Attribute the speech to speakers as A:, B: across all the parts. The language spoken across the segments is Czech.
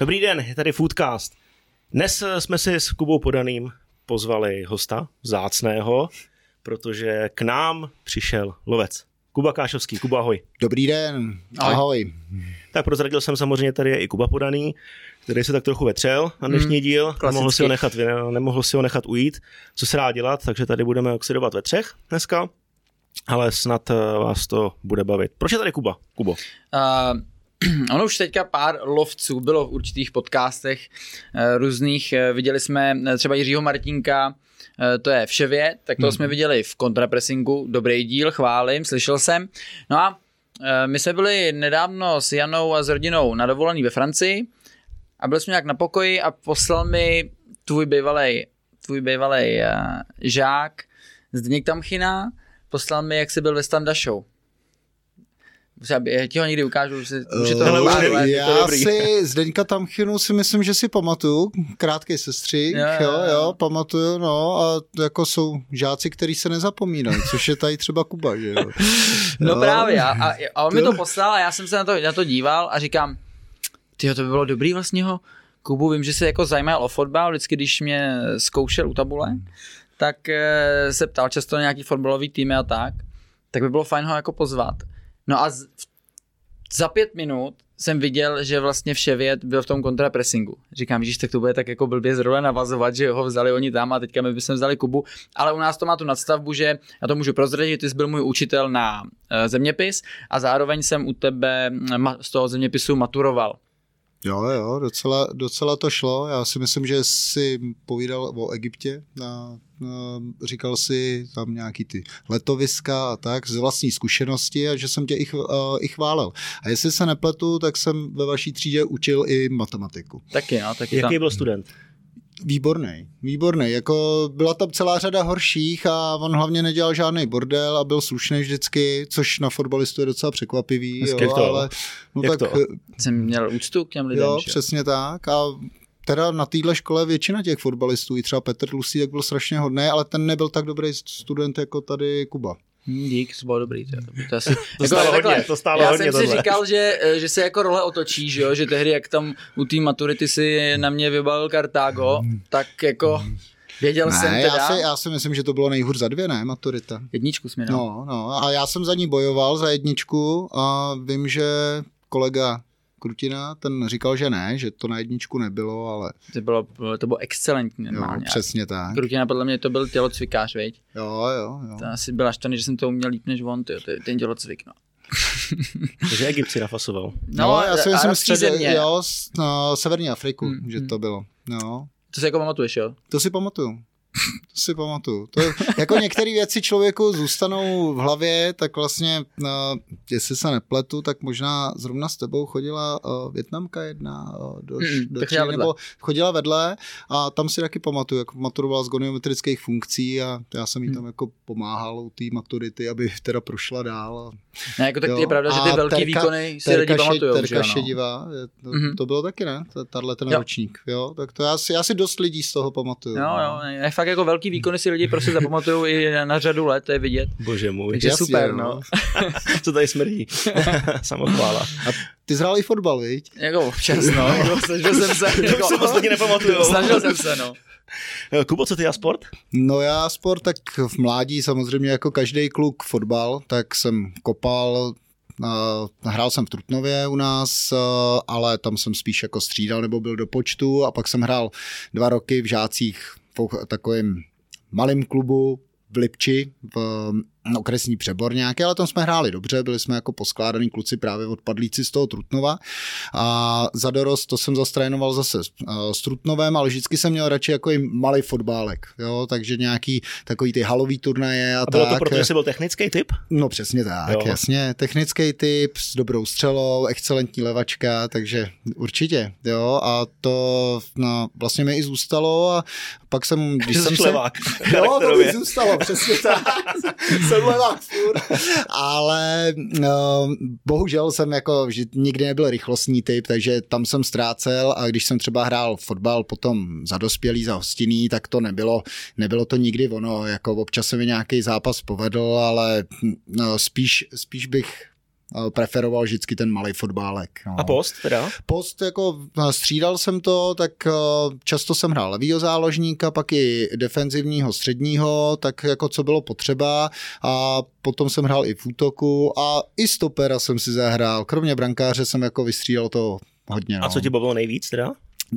A: Dobrý den, je tady Foodcast. Dnes jsme si s Kubou Podaným pozvali hosta zácného, protože k nám přišel lovec. Kuba Kášovský. Kuba, ahoj.
B: Dobrý den, ahoj. ahoj.
A: Tak prozradil jsem samozřejmě tady je i Kuba Podaný, který se tak trochu vetřel na dnešní hmm, díl, nemohl si, ho nechat, nemohl si ho nechat ujít, co se dá dělat, takže tady budeme oxidovat ve třech dneska, ale snad eh, vás to bude bavit. Proč je tady Kuba? Kubo. Uh,
C: ono už teďka pár lovců bylo v určitých podcastech uh, různých, uh, viděli jsme třeba Jiřího Martinka, to je Vševě, tak to hmm. jsme viděli v kontrapressingu, dobrý díl, chválím, slyšel jsem. No a my jsme byli nedávno s Janou a s rodinou na dovolený ve Francii a byl jsme nějak na pokoji a poslal mi tvůj bývalý tvůj bývalý uh, žák Zdeněk Tamchina, poslal mi, jak jsi byl ve Standa Show. Já ti ho někdy ukážu, že už je to uh,
B: ukážu, Já to si Zdeňka Tamchinu si myslím, že si pamatuju, krátký sestřih, jo, jo, jo, jo, pamatuju, no a jako jsou žáci, kteří se nezapomínají, což je tady třeba Kuba, že jo.
C: No jo. právě a, a on mi to poslal a já jsem se na to, na to díval a říkám, ty to by bylo dobrý vlastně ho, Kubu, vím, že se jako zajímal o fotbal, vždycky, když mě zkoušel u tabule, tak eh, se ptal často na nějaký fotbalový týmy a tak, tak by bylo fajn ho jako pozvat. No a z, za pět minut jsem viděl, že vlastně Vševět byl v tom kontrapressingu. Říkám, že tak to bude tak jako blbě z role navazovat, že ho vzali oni tam a teďka my bychom vzali Kubu. Ale u nás to má tu nadstavbu, že já to můžu prozradit, ty jsi byl můj učitel na uh, zeměpis a zároveň jsem u tebe ma- z toho zeměpisu maturoval.
B: Jo, jo, docela, docela to šlo. Já si myslím, že jsi povídal o Egyptě, a, a říkal si tam nějaký ty letoviska a tak, z vlastní zkušenosti a že jsem tě i, a, i chválil. A jestli se nepletu, tak jsem ve vaší třídě učil i matematiku.
C: Taky, no, taky
A: Jaký tam... byl student?
B: Výborný, výborný. Jako byla tam celá řada horších a on hlavně nedělal žádný bordel a byl slušný vždycky, což na fotbalistu je docela překvapivý.
A: jo, to? ale
B: no Jak tak, to?
C: Jsem měl úctu k těm lidem.
B: Jo, že? přesně tak. A teda na téhle škole většina těch fotbalistů, i třeba Petr tak byl strašně hodný, ale ten nebyl tak dobrý student jako tady Kuba.
C: Hmm, dík, to bylo dobrý. To, to, asi,
A: to jako, stálo takhle, hodně, to stálo
C: já
A: hodně
C: jsem
A: tohle.
C: si říkal, že, že se jako role otočí, že, jo? že tehdy, jak tam u té maturity si na mě vybalil Kartágo, tak jako věděl
B: ne,
C: jsem teda.
B: Já si, já si myslím, že to bylo nejhůř za dvě, ne, maturita.
C: Jedničku jsme,
B: no. No, a já jsem za ní bojoval, za jedničku a vím, že kolega Krutina, ten říkal, že ne, že to na jedničku nebylo, ale...
C: To bylo, to bylo excelentní normálně.
B: Jo, přesně tak.
C: Krutina podle mě to byl tělocvikář, veď?
B: Jo, jo, jo.
C: To asi byla štany, že jsem to uměl líp než on, tyjo, ten tělocvik, no.
A: Takže Egypt si nafasoval.
B: No, no já si myslím, střed, jo, no, Severní Afriku, hmm, že hmm. to bylo. No.
C: To si jako pamatuješ, jo?
B: To si pamatuju. To si pamatuju. To, jako některé věci člověku zůstanou v hlavě, tak vlastně, uh, jestli se nepletu, tak možná zrovna s tebou chodila uh, Větnamka jedna uh, do, mm, do tří, nebo chodila vedle a tam si taky pamatuju, jak maturovala z goniometrických funkcí a já jsem jí tam mm. jako pomáhal u té maturity, aby teda prošla dál. A,
C: ne, jako tak jo. je pravda, že ty velký terka, výkony si lidi pamatujou.
B: Terka že, šedivá, to, mm-hmm. to bylo taky, ne? Tahle ten jo. ročník, jo? Tak to já si, já si dost lidí z toho pamatuju.
C: Jo, jo, je fakt jako velký výkony si lidi prostě zapamatují i na řadu let, to je vidět.
A: Bože můj.
C: Takže Jasně, super, no. no.
A: Co tady smrdí? Samochvála.
B: A ty jsi hrál i fotbal, viď?
C: Jako občas, no. Snažil jsem se.
A: Jako, se ostatně nepamatuju.
C: Snažil jsem se, no.
A: Kubo, co ty a sport?
B: No já sport, tak v mládí samozřejmě jako každý kluk fotbal, tak jsem kopal, hrál jsem v Trutnově u nás, uh, ale tam jsem spíš jako střídal nebo byl do počtu a pak jsem hrál dva roky v žácích v takovém malém klubu v Lipči, v okresní přebor nějaký, ale tam jsme hráli dobře, byli jsme jako poskládaný kluci právě odpadlíci z toho Trutnova a za dorost to jsem zastrénoval zase s Trutnovem, ale vždycky jsem měl radši jako i malý fotbálek, jo, takže nějaký takový ty halový turnaje a, a
A: bylo
B: tak.
A: to proto, že jsi byl technický typ?
B: No přesně tak, jo. jasně, technický typ s dobrou střelou, excelentní levačka, takže určitě, jo, a to no, vlastně mi i zůstalo a pak jsem,
A: když jsem se...
B: Jo, to mi zůstalo, přesně tak. jsem levák furt. Ale no, bohužel jsem jako že nikdy nebyl rychlostní typ, takže tam jsem ztrácel a když jsem třeba hrál fotbal potom za dospělý, za hostinný, tak to nebylo, nebylo to nikdy ono, jako občas se mi nějaký zápas povedl, ale no, spíš, spíš bych preferoval vždycky ten malý fotbálek. No.
A: A post teda?
B: Post, jako střídal jsem to, tak často jsem hrál levýho záložníka, pak i defenzivního středního, tak jako co bylo potřeba a potom jsem hrál i v útoku a i stopera jsem si zahrál. Kromě brankáře jsem jako vystřídal to hodně. No.
A: A co ti bavilo nejvíc teda?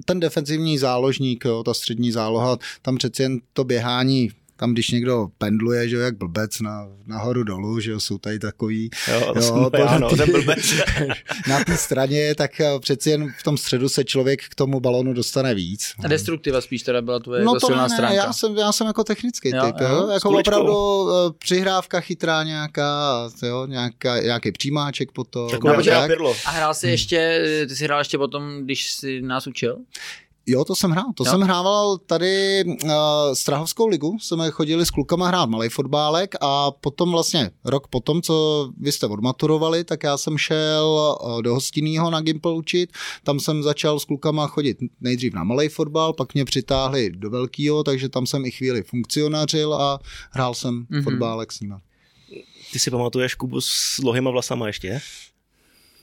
B: Ten defenzivní záložník, jo, ta střední záloha, tam přeci jen to běhání tam když někdo pendluje, že jo, jak blbec na, nahoru dolů, že jo, jsou tady takový.
A: Jo, jo to, já, no, ten blbec.
B: na té straně, tak eh, přeci jen v tom středu se člověk k tomu balonu dostane víc.
C: A destruktiva spíš teda byla tvoje no jako to silná ne, stránka.
B: Já jsem, já jsem jako technický jo, typ, jo, jo. jako opravdu uh, přihrávka chytrá nějaká, jo, nějaká, nějaký přijímáček potom.
A: Tak, no, tak.
C: A hrál si ještě, ty jsi hrál ještě potom, když jsi nás učil?
B: Jo, to jsem hrál. To jo. jsem hrával tady uh, Strahovskou ligu, jsme chodili s klukama hrát malý fotbálek a potom vlastně rok potom, co vy jste odmaturovali, tak já jsem šel uh, do hostinného na Gimple učit. Tam jsem začal s klukama chodit nejdřív na malý fotbal, pak mě přitáhli do velkého, takže tam jsem i chvíli funkcionařil a hrál jsem mm-hmm. fotbálek s nima.
A: Ty si pamatuješ Kubu s dlouhýma vlasama ještě?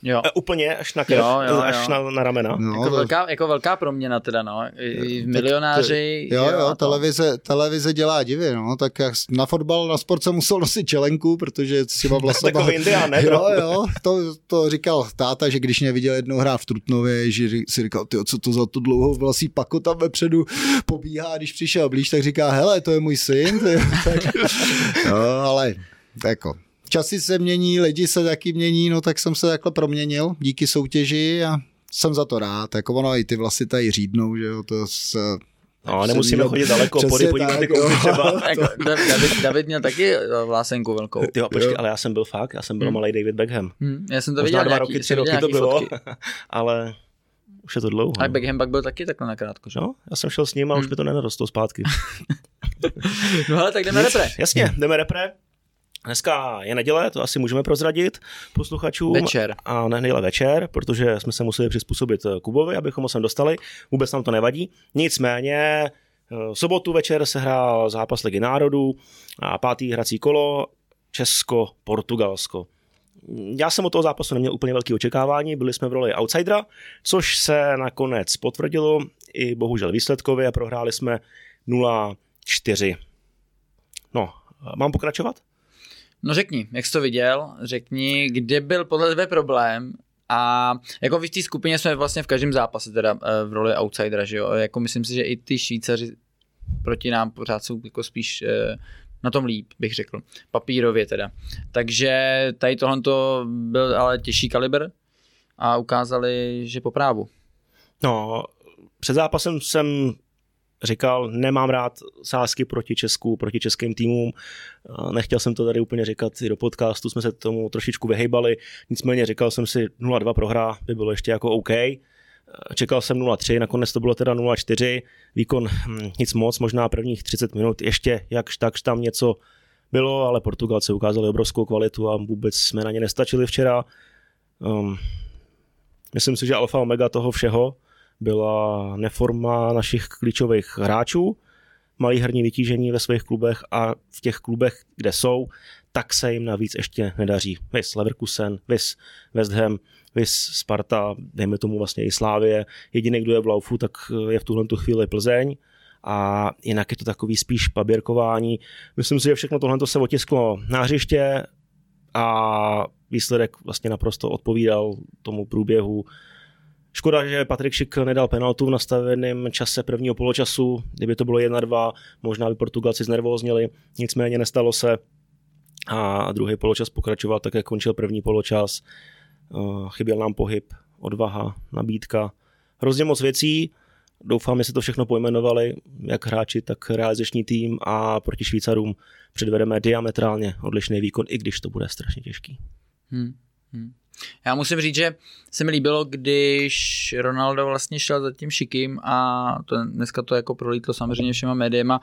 C: Jo.
A: E, úplně až na krv, jo, jo, až jo. Na, na ramena.
C: No, jako, to... velká, jako velká proměna teda, no. I v milionáři.
B: Jo, jo, jo televize, televize dělá divy, no. Tak jak na fotbal, na sport jsem musel nosit čelenku, protože si mám vlastně...
A: Takový indián, ne?
B: Jo, jo, to, to říkal táta, že když mě viděl jednou hrát v Trutnově, že si říkal, ty, co to za tu dlouhou vlasí pako tam vepředu pobíhá, když přišel blíž, tak říká, hele, to je můj syn. Ty, tak, jo, ale jako časy se mění, lidi se taky mění, no tak jsem se takhle proměnil díky soutěži a jsem za to rád. Jako ono i ty vlasy tady řídnou, že jo, to se
A: No, nemusíme měl, chodit daleko, pody podívat jako třeba.
C: Jako David, David měl taky eh, vlásenku velkou.
A: Jo, počkej, jo. ale já jsem byl fakt, já jsem byl hmm. malý David Beckham.
C: Hmm, já jsem to Možná viděl
A: dva nějaký, roky, tři roky to bylo, ale už je to dlouho.
C: A no. Beckham pak byl taky takhle nakrátko, že?
A: No, já jsem šel s ním a hmm. už mi to nenarostlo zpátky.
C: no ale tak jdeme repre.
A: Jasně, jdeme repre. Dneska je neděle, to asi můžeme prozradit posluchačům.
C: Večer.
A: A ne neděle večer, protože jsme se museli přizpůsobit eh, Kubovi, abychom ho sem dostali. Vůbec nám to nevadí. Nicméně eh, v sobotu večer se hrál zápas Ligy národů a pátý hrací kolo Česko-Portugalsko. Já jsem od toho zápasu neměl úplně velké očekávání, byli jsme v roli outsidera, což se nakonec potvrdilo i bohužel výsledkově, prohráli jsme 0-4. No, mám pokračovat?
C: No řekni, jak jsi to viděl, řekni, kde byl podle tebe problém a jako v té skupině jsme vlastně v každém zápase teda eh, v roli outsidera, že jo, jako myslím si, že i ty Švýcaři proti nám pořád jsou jako spíš eh, na tom líp, bych řekl, papírově teda. Takže tady tohle to byl ale těžší kaliber a ukázali, že po právu.
A: No, před zápasem jsem říkal, nemám rád sázky proti Česku, proti českým týmům. Nechtěl jsem to tady úplně říkat i do podcastu, jsme se tomu trošičku vyhejbali, nicméně říkal jsem si 0-2 prohra by bylo ještě jako OK. Čekal jsem 0-3, nakonec to bylo teda 0-4, výkon hm, nic moc, možná prvních 30 minut, ještě jakž takž tam něco bylo, ale Portugalci ukázali obrovskou kvalitu a vůbec jsme na ně nestačili včera. Um, myslím si, že alfa omega toho všeho byla neforma našich klíčových hráčů, malý herní vytížení ve svých klubech a v těch klubech, kde jsou, tak se jim navíc ještě nedaří. Vys Leverkusen, Vys West Ham, Vys Sparta, dejme tomu vlastně i Slávě. Jediný, kdo je v laufu, tak je v tuhle tu chvíli Plzeň a jinak je to takový spíš paběrkování. Myslím si, že všechno tohle se otisklo na hřiště a výsledek vlastně naprosto odpovídal tomu průběhu Škoda, že Patrik Šik nedal penaltu v nastaveném čase prvního poločasu. Kdyby to bylo 1-2, možná by Portugalci znervózněli. Nicméně nestalo se. A druhý poločas pokračoval tak, jak končil první poločas. Eh, chyběl nám pohyb, odvaha, nabídka. Hrozně moc věcí. Doufám, že se to všechno pojmenovali, jak hráči, tak realizační tým a proti Švýcarům předvedeme diametrálně odlišný výkon, i když to bude strašně těžký. Hmm.
C: Hmm. Já musím říct, že se mi líbilo, když Ronaldo vlastně šel za tím šikým a to, dneska to jako prolítlo samozřejmě všema médiema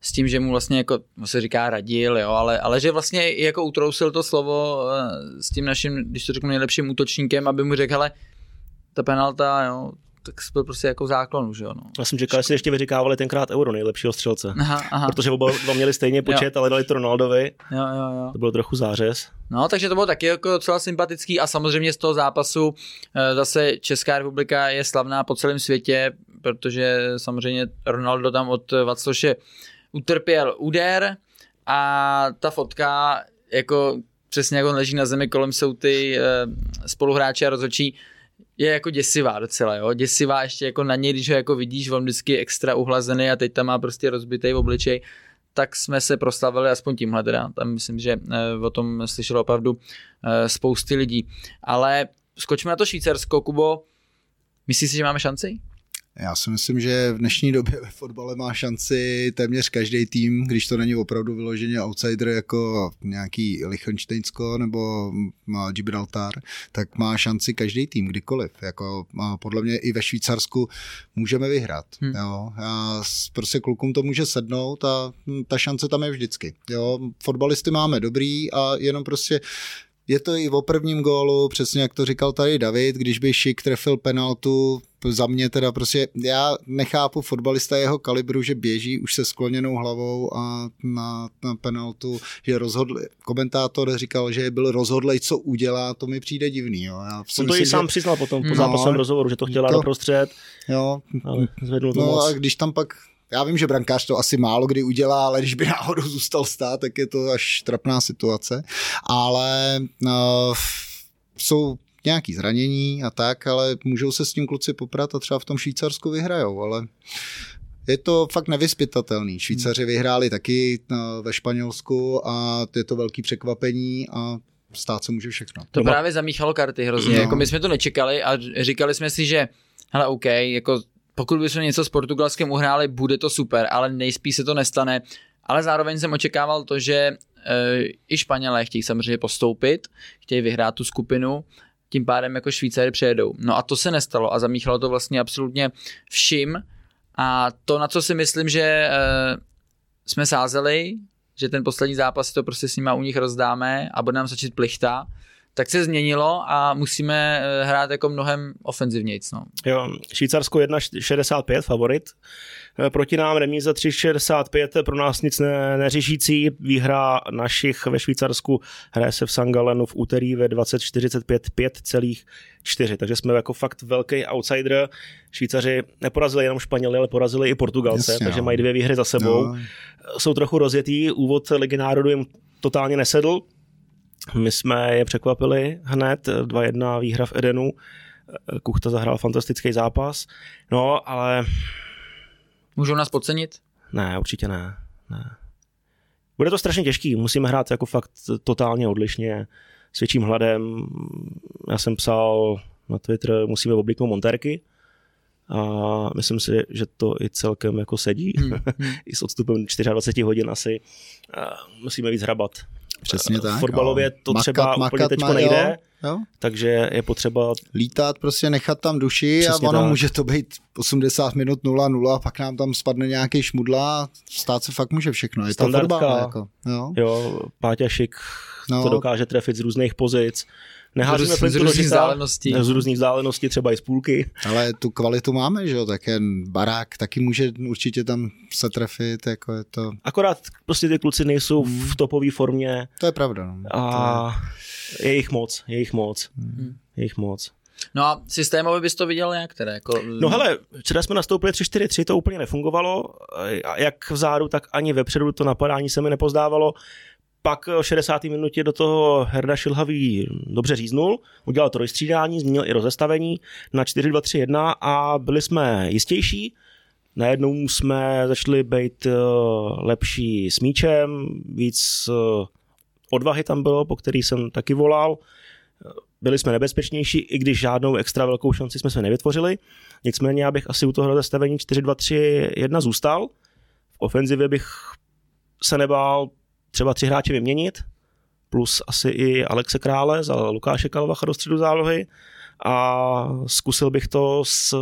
C: s tím, že mu vlastně jako, se říká radil, jo, ale, ale že vlastně jako utrousil to slovo eh, s tím naším, když to řeknu nejlepším útočníkem, aby mu řekl, hele, ta penalta, jo, tak byl prostě jako záklonu, že jo. No.
A: Já jsem čekal, že si ještě vyříkávali tenkrát Euro nejlepšího střelce. Aha, aha. Protože oba dva měli stejný počet, ale dali to Ronaldovi.
C: Jo, jo, jo.
A: To bylo trochu zářez.
C: No, takže to bylo taky jako docela sympatický a samozřejmě z toho zápasu eh, zase Česká republika je slavná po celém světě, protože samozřejmě Ronaldo tam od Vacloše utrpěl úder a ta fotka jako přesně jako on leží na zemi, kolem jsou ty uh, spoluhráči a rozhodčí, je jako děsivá docela, jo, děsivá ještě jako na něj, když ho jako vidíš, on vždycky extra uhlazený a teď tam má prostě rozbitý obličej, tak jsme se proslavili aspoň tímhle teda. Tam myslím, že uh, o tom slyšelo opravdu uh, spousty lidí. Ale skočme na to Švýcarsko, Kubo. Myslíš si, že máme šanci?
B: Já si myslím, že v dnešní době ve fotbale má šanci téměř každý tým, když to není opravdu vyloženě outsider jako nějaký Liechtensteinsko nebo Gibraltar, tak má šanci každý tým kdykoliv. Jako, podle mě i ve Švýcarsku můžeme vyhrát. Hmm. Jo. Já prostě klukům to může sednout a ta šance tam je vždycky. Jo. Fotbalisty máme dobrý a jenom prostě je to i o prvním gólu, přesně jak to říkal tady David, když by Šik trefil penaltu, za mě teda prostě, já nechápu fotbalista jeho kalibru, že běží už se skloněnou hlavou a na, na penaltu, že rozhodl, komentátor říkal, že byl rozhodlej, co udělá, to mi přijde divný. Jo. Já
A: On to i sám že... přiznal potom po no, zápasovém rozhovoru, že to chtěla to, doprostřed.
B: Jo, ale zvednul to no moc. a když tam pak já vím, že brankář to asi málo kdy udělá, ale když by náhodou zůstal stát, tak je to až trapná situace. Ale uh, jsou nějaký zranění a tak, ale můžou se s tím kluci poprat a třeba v tom Švýcarsku vyhrajou, ale je to fakt nevyspytatelný. Švýcaři vyhráli taky uh, ve Španělsku a je to velký překvapení a stát se může všechno.
C: To Doma. právě zamíchalo karty hrozně. No. Jako my jsme to nečekali a říkali jsme si, že hele, OK, jako pokud bychom něco s Portugalskem uhráli, bude to super, ale nejspíš se to nestane. Ale zároveň jsem očekával to, že e, i Španělé chtějí samozřejmě postoupit, chtějí vyhrát tu skupinu, tím pádem jako Švýcary přejedou. No a to se nestalo a zamíchalo to vlastně absolutně vším. A to, na co si myslím, že e, jsme sázeli, že ten poslední zápas to prostě s nima u nich rozdáme a bude nám začít plichta, tak se změnilo a musíme eh, hrát jako mnohem ofenzivnějc. No.
A: Jo, Švýcarsko 1,65 favorit. Eh, proti nám remíza 3,65 pro nás nic ne, neřešící. Výhra našich ve Švýcarsku hraje se v Sangalenu v úterý ve 20.45 5,4. Takže jsme jako fakt velký outsider. Švýcaři neporazili jenom Španěli, ale porazili i Portugalce, Jasně, takže jo. mají dvě výhry za sebou. Jo. Jsou trochu rozjetý, úvod Ligy národů jim totálně nesedl, my jsme je překvapili hned, 2-1 výhra v Edenu, Kuchta zahrál fantastický zápas, no ale...
C: Můžou nás podcenit?
A: Ne, určitě ne. ne. Bude to strašně těžký, musíme hrát jako fakt totálně odlišně, s větším hladem. Já jsem psal na Twitter, musíme obliknout monterky, a myslím si, že to i celkem jako sedí. Hmm. hmm. I s odstupem 24 hodin asi musíme víc hrabat.
B: Přesně tak.
A: Fotbalově to makat, třeba makat, úplně teďko nejde, jo, jo. takže je potřeba...
B: Lítat, prostě nechat tam duši Přesně a ono tak. může to být 80 minut 0-0 a pak nám tam spadne nějaký šmudla stát se fakt může všechno. Je
A: Standardka,
B: to fotbal,
A: jako, jo. jo, Páťa Šik no. to dokáže trefit z různých pozic.
C: Neházíme z, z různých vzdáleností.
A: Z různých vzdáleností, třeba i z půlky.
B: Ale tu kvalitu máme, že jo, tak jen barák taky může určitě tam se trefit, jako je to...
A: Akorát prostě ty kluci nejsou hmm. v topové formě.
B: To je pravda. No.
A: A je jich moc, je jich moc, hmm. je jich moc.
C: No a systémově bys to viděl jak teda? Jako...
A: No hele, včera jsme nastoupili 3-4-3, to úplně nefungovalo, jak vzadu, tak ani vepředu to napadání se mi nepozdávalo pak o 60. minutě do toho Herda Šilhavý dobře říznul, udělal to rozstřídání, změnil i rozestavení na 4-2-3-1 a byli jsme jistější. Najednou jsme začali být eh, lepší s míčem, víc eh, odvahy tam bylo, po který jsem taky volal. Byli jsme nebezpečnější, i když žádnou extra velkou šanci jsme se nevytvořili. Nicméně já bych asi u toho rozestavení 4-2-3-1 zůstal. V ofenzivě bych se nebál třeba tři hráče vyměnit, plus asi i Alexe Krále za Lukáše Kalvacha do středu zálohy a zkusil bych to s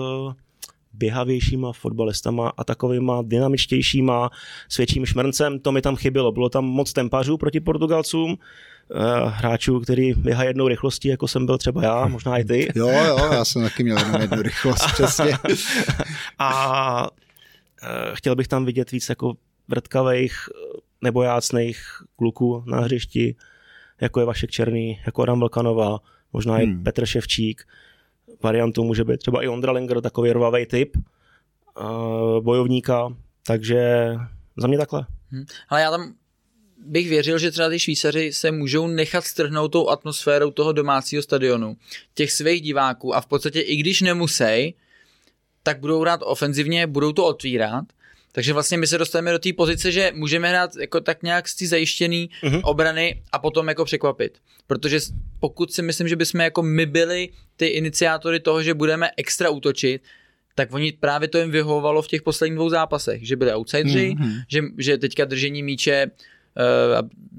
A: běhavějšíma fotbalistama a takovýma dynamičtějšíma, s větším šmrncem, to mi tam chybělo. Bylo tam moc tempařů proti Portugalcům, eh, hráčů, který běhá jednou rychlostí, jako jsem byl třeba já, možná i ty.
B: Jo, jo, já jsem taky měl jenom jednu rychlost, přesně.
A: a eh, chtěl bych tam vidět víc jako vrtkavých nebo jácných kluků na hřišti, jako je Vašek Černý, jako Adam Vlkanova, možná hmm. i Petr Ševčík. Variantu může být třeba i Ondra Linger, takový rvavý typ uh, bojovníka, takže za mě takhle.
C: Hmm. Ale já tam bych věřil, že třeba ty Švýcaři se můžou nechat strhnout tou atmosférou toho domácího stadionu, těch svých diváků a v podstatě i když nemusí, tak budou hrát ofenzivně, budou to otvírat takže vlastně my se dostaneme do té pozice, že můžeme hrát jako tak nějak z té zajištěné uh-huh. obrany a potom jako překvapit. Protože pokud si myslím, že bychom jako my byli ty iniciátory toho, že budeme extra útočit, tak oni právě to jim vyhovovalo v těch posledních dvou zápasech, že byli outsideri, uh-huh. že, že teďka držení míče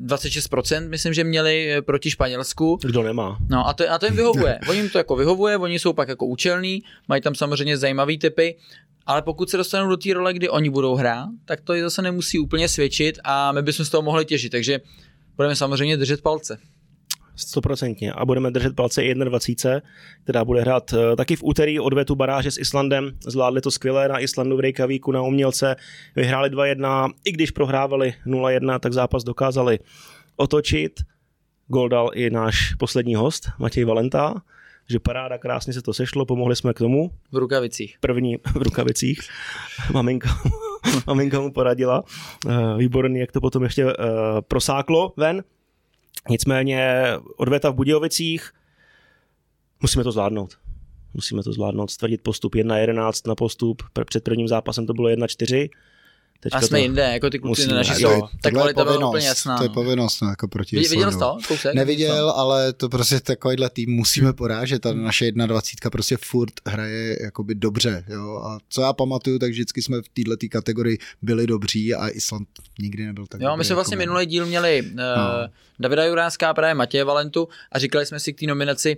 C: 26% myslím, že měli eh, proti Španělsku.
A: Kdo nemá.
C: No a to, a to jim vyhovuje. Oni jim to jako vyhovuje, oni jsou pak jako účelní, mají tam samozřejmě zajímavý typy ale pokud se dostanou do té role, kdy oni budou hrát, tak to zase nemusí úplně svědčit a my bychom z toho mohli těžit. Takže budeme samozřejmě držet palce.
A: Stoprocentně. A budeme držet palce 21, která bude hrát eh, taky v úterý odvetu baráže s Islandem. Zvládli to skvěle na Islandu v Reykjavíku na umělce. Vyhráli 2-1. I když prohrávali 0-1, tak zápas dokázali otočit. Gol dal i náš poslední host, Matěj Valenta že paráda, krásně se to sešlo, pomohli jsme k tomu.
C: V rukavicích.
A: První v rukavicích. Maminka, maminka mu poradila. Eh, výborný, jak to potom ještě uh, prosáklo ven. Nicméně odveta v Budějovicích, musíme to zvládnout. Musíme to zvládnout, stvrdit postup 1-11 na postup. Před prvním zápasem to bylo 1-4
C: Teďka a jsme to jinde, jako ty kluci na naši jsou. Ta kvalita byla úplně jasná.
B: To je no. povinnost, no, jako proti
C: Viděl jsi to?
B: Kousek? Neviděl, ale to prostě takovýhle tým musíme porážet. Ta naše 21 prostě furt hraje jakoby dobře. Jo? A co já pamatuju, tak vždycky jsme v této kategorii byli dobří a Island nikdy nebyl tak
C: Jo, dobrý, my jsme vlastně jako minulý díl měli uh, no. Davida Juránská, právě Matěje Valentu a říkali jsme si k té nominaci,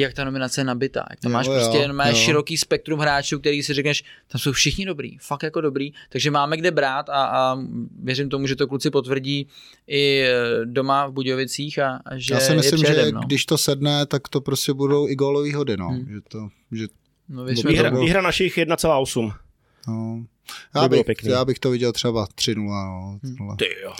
C: jak ta nominace je nabitá. Jak tam jo, máš jo, prostě jenom máš široký spektrum hráčů, který si řekneš, tam jsou všichni dobrý, fakt jako dobrý, takže máme kde brát a, a věřím tomu, že to kluci potvrdí i e, doma v Budějovicích a, a že
B: Já si myslím, že no. když to sedne, tak to prostě budou i gólový hody, no. Hmm. Že to, že
A: no, výhra, to bylo... výhra našich 1,8. No.
B: Já, bych, já bych to viděl třeba 3-0. No,
A: hmm. Ty jo.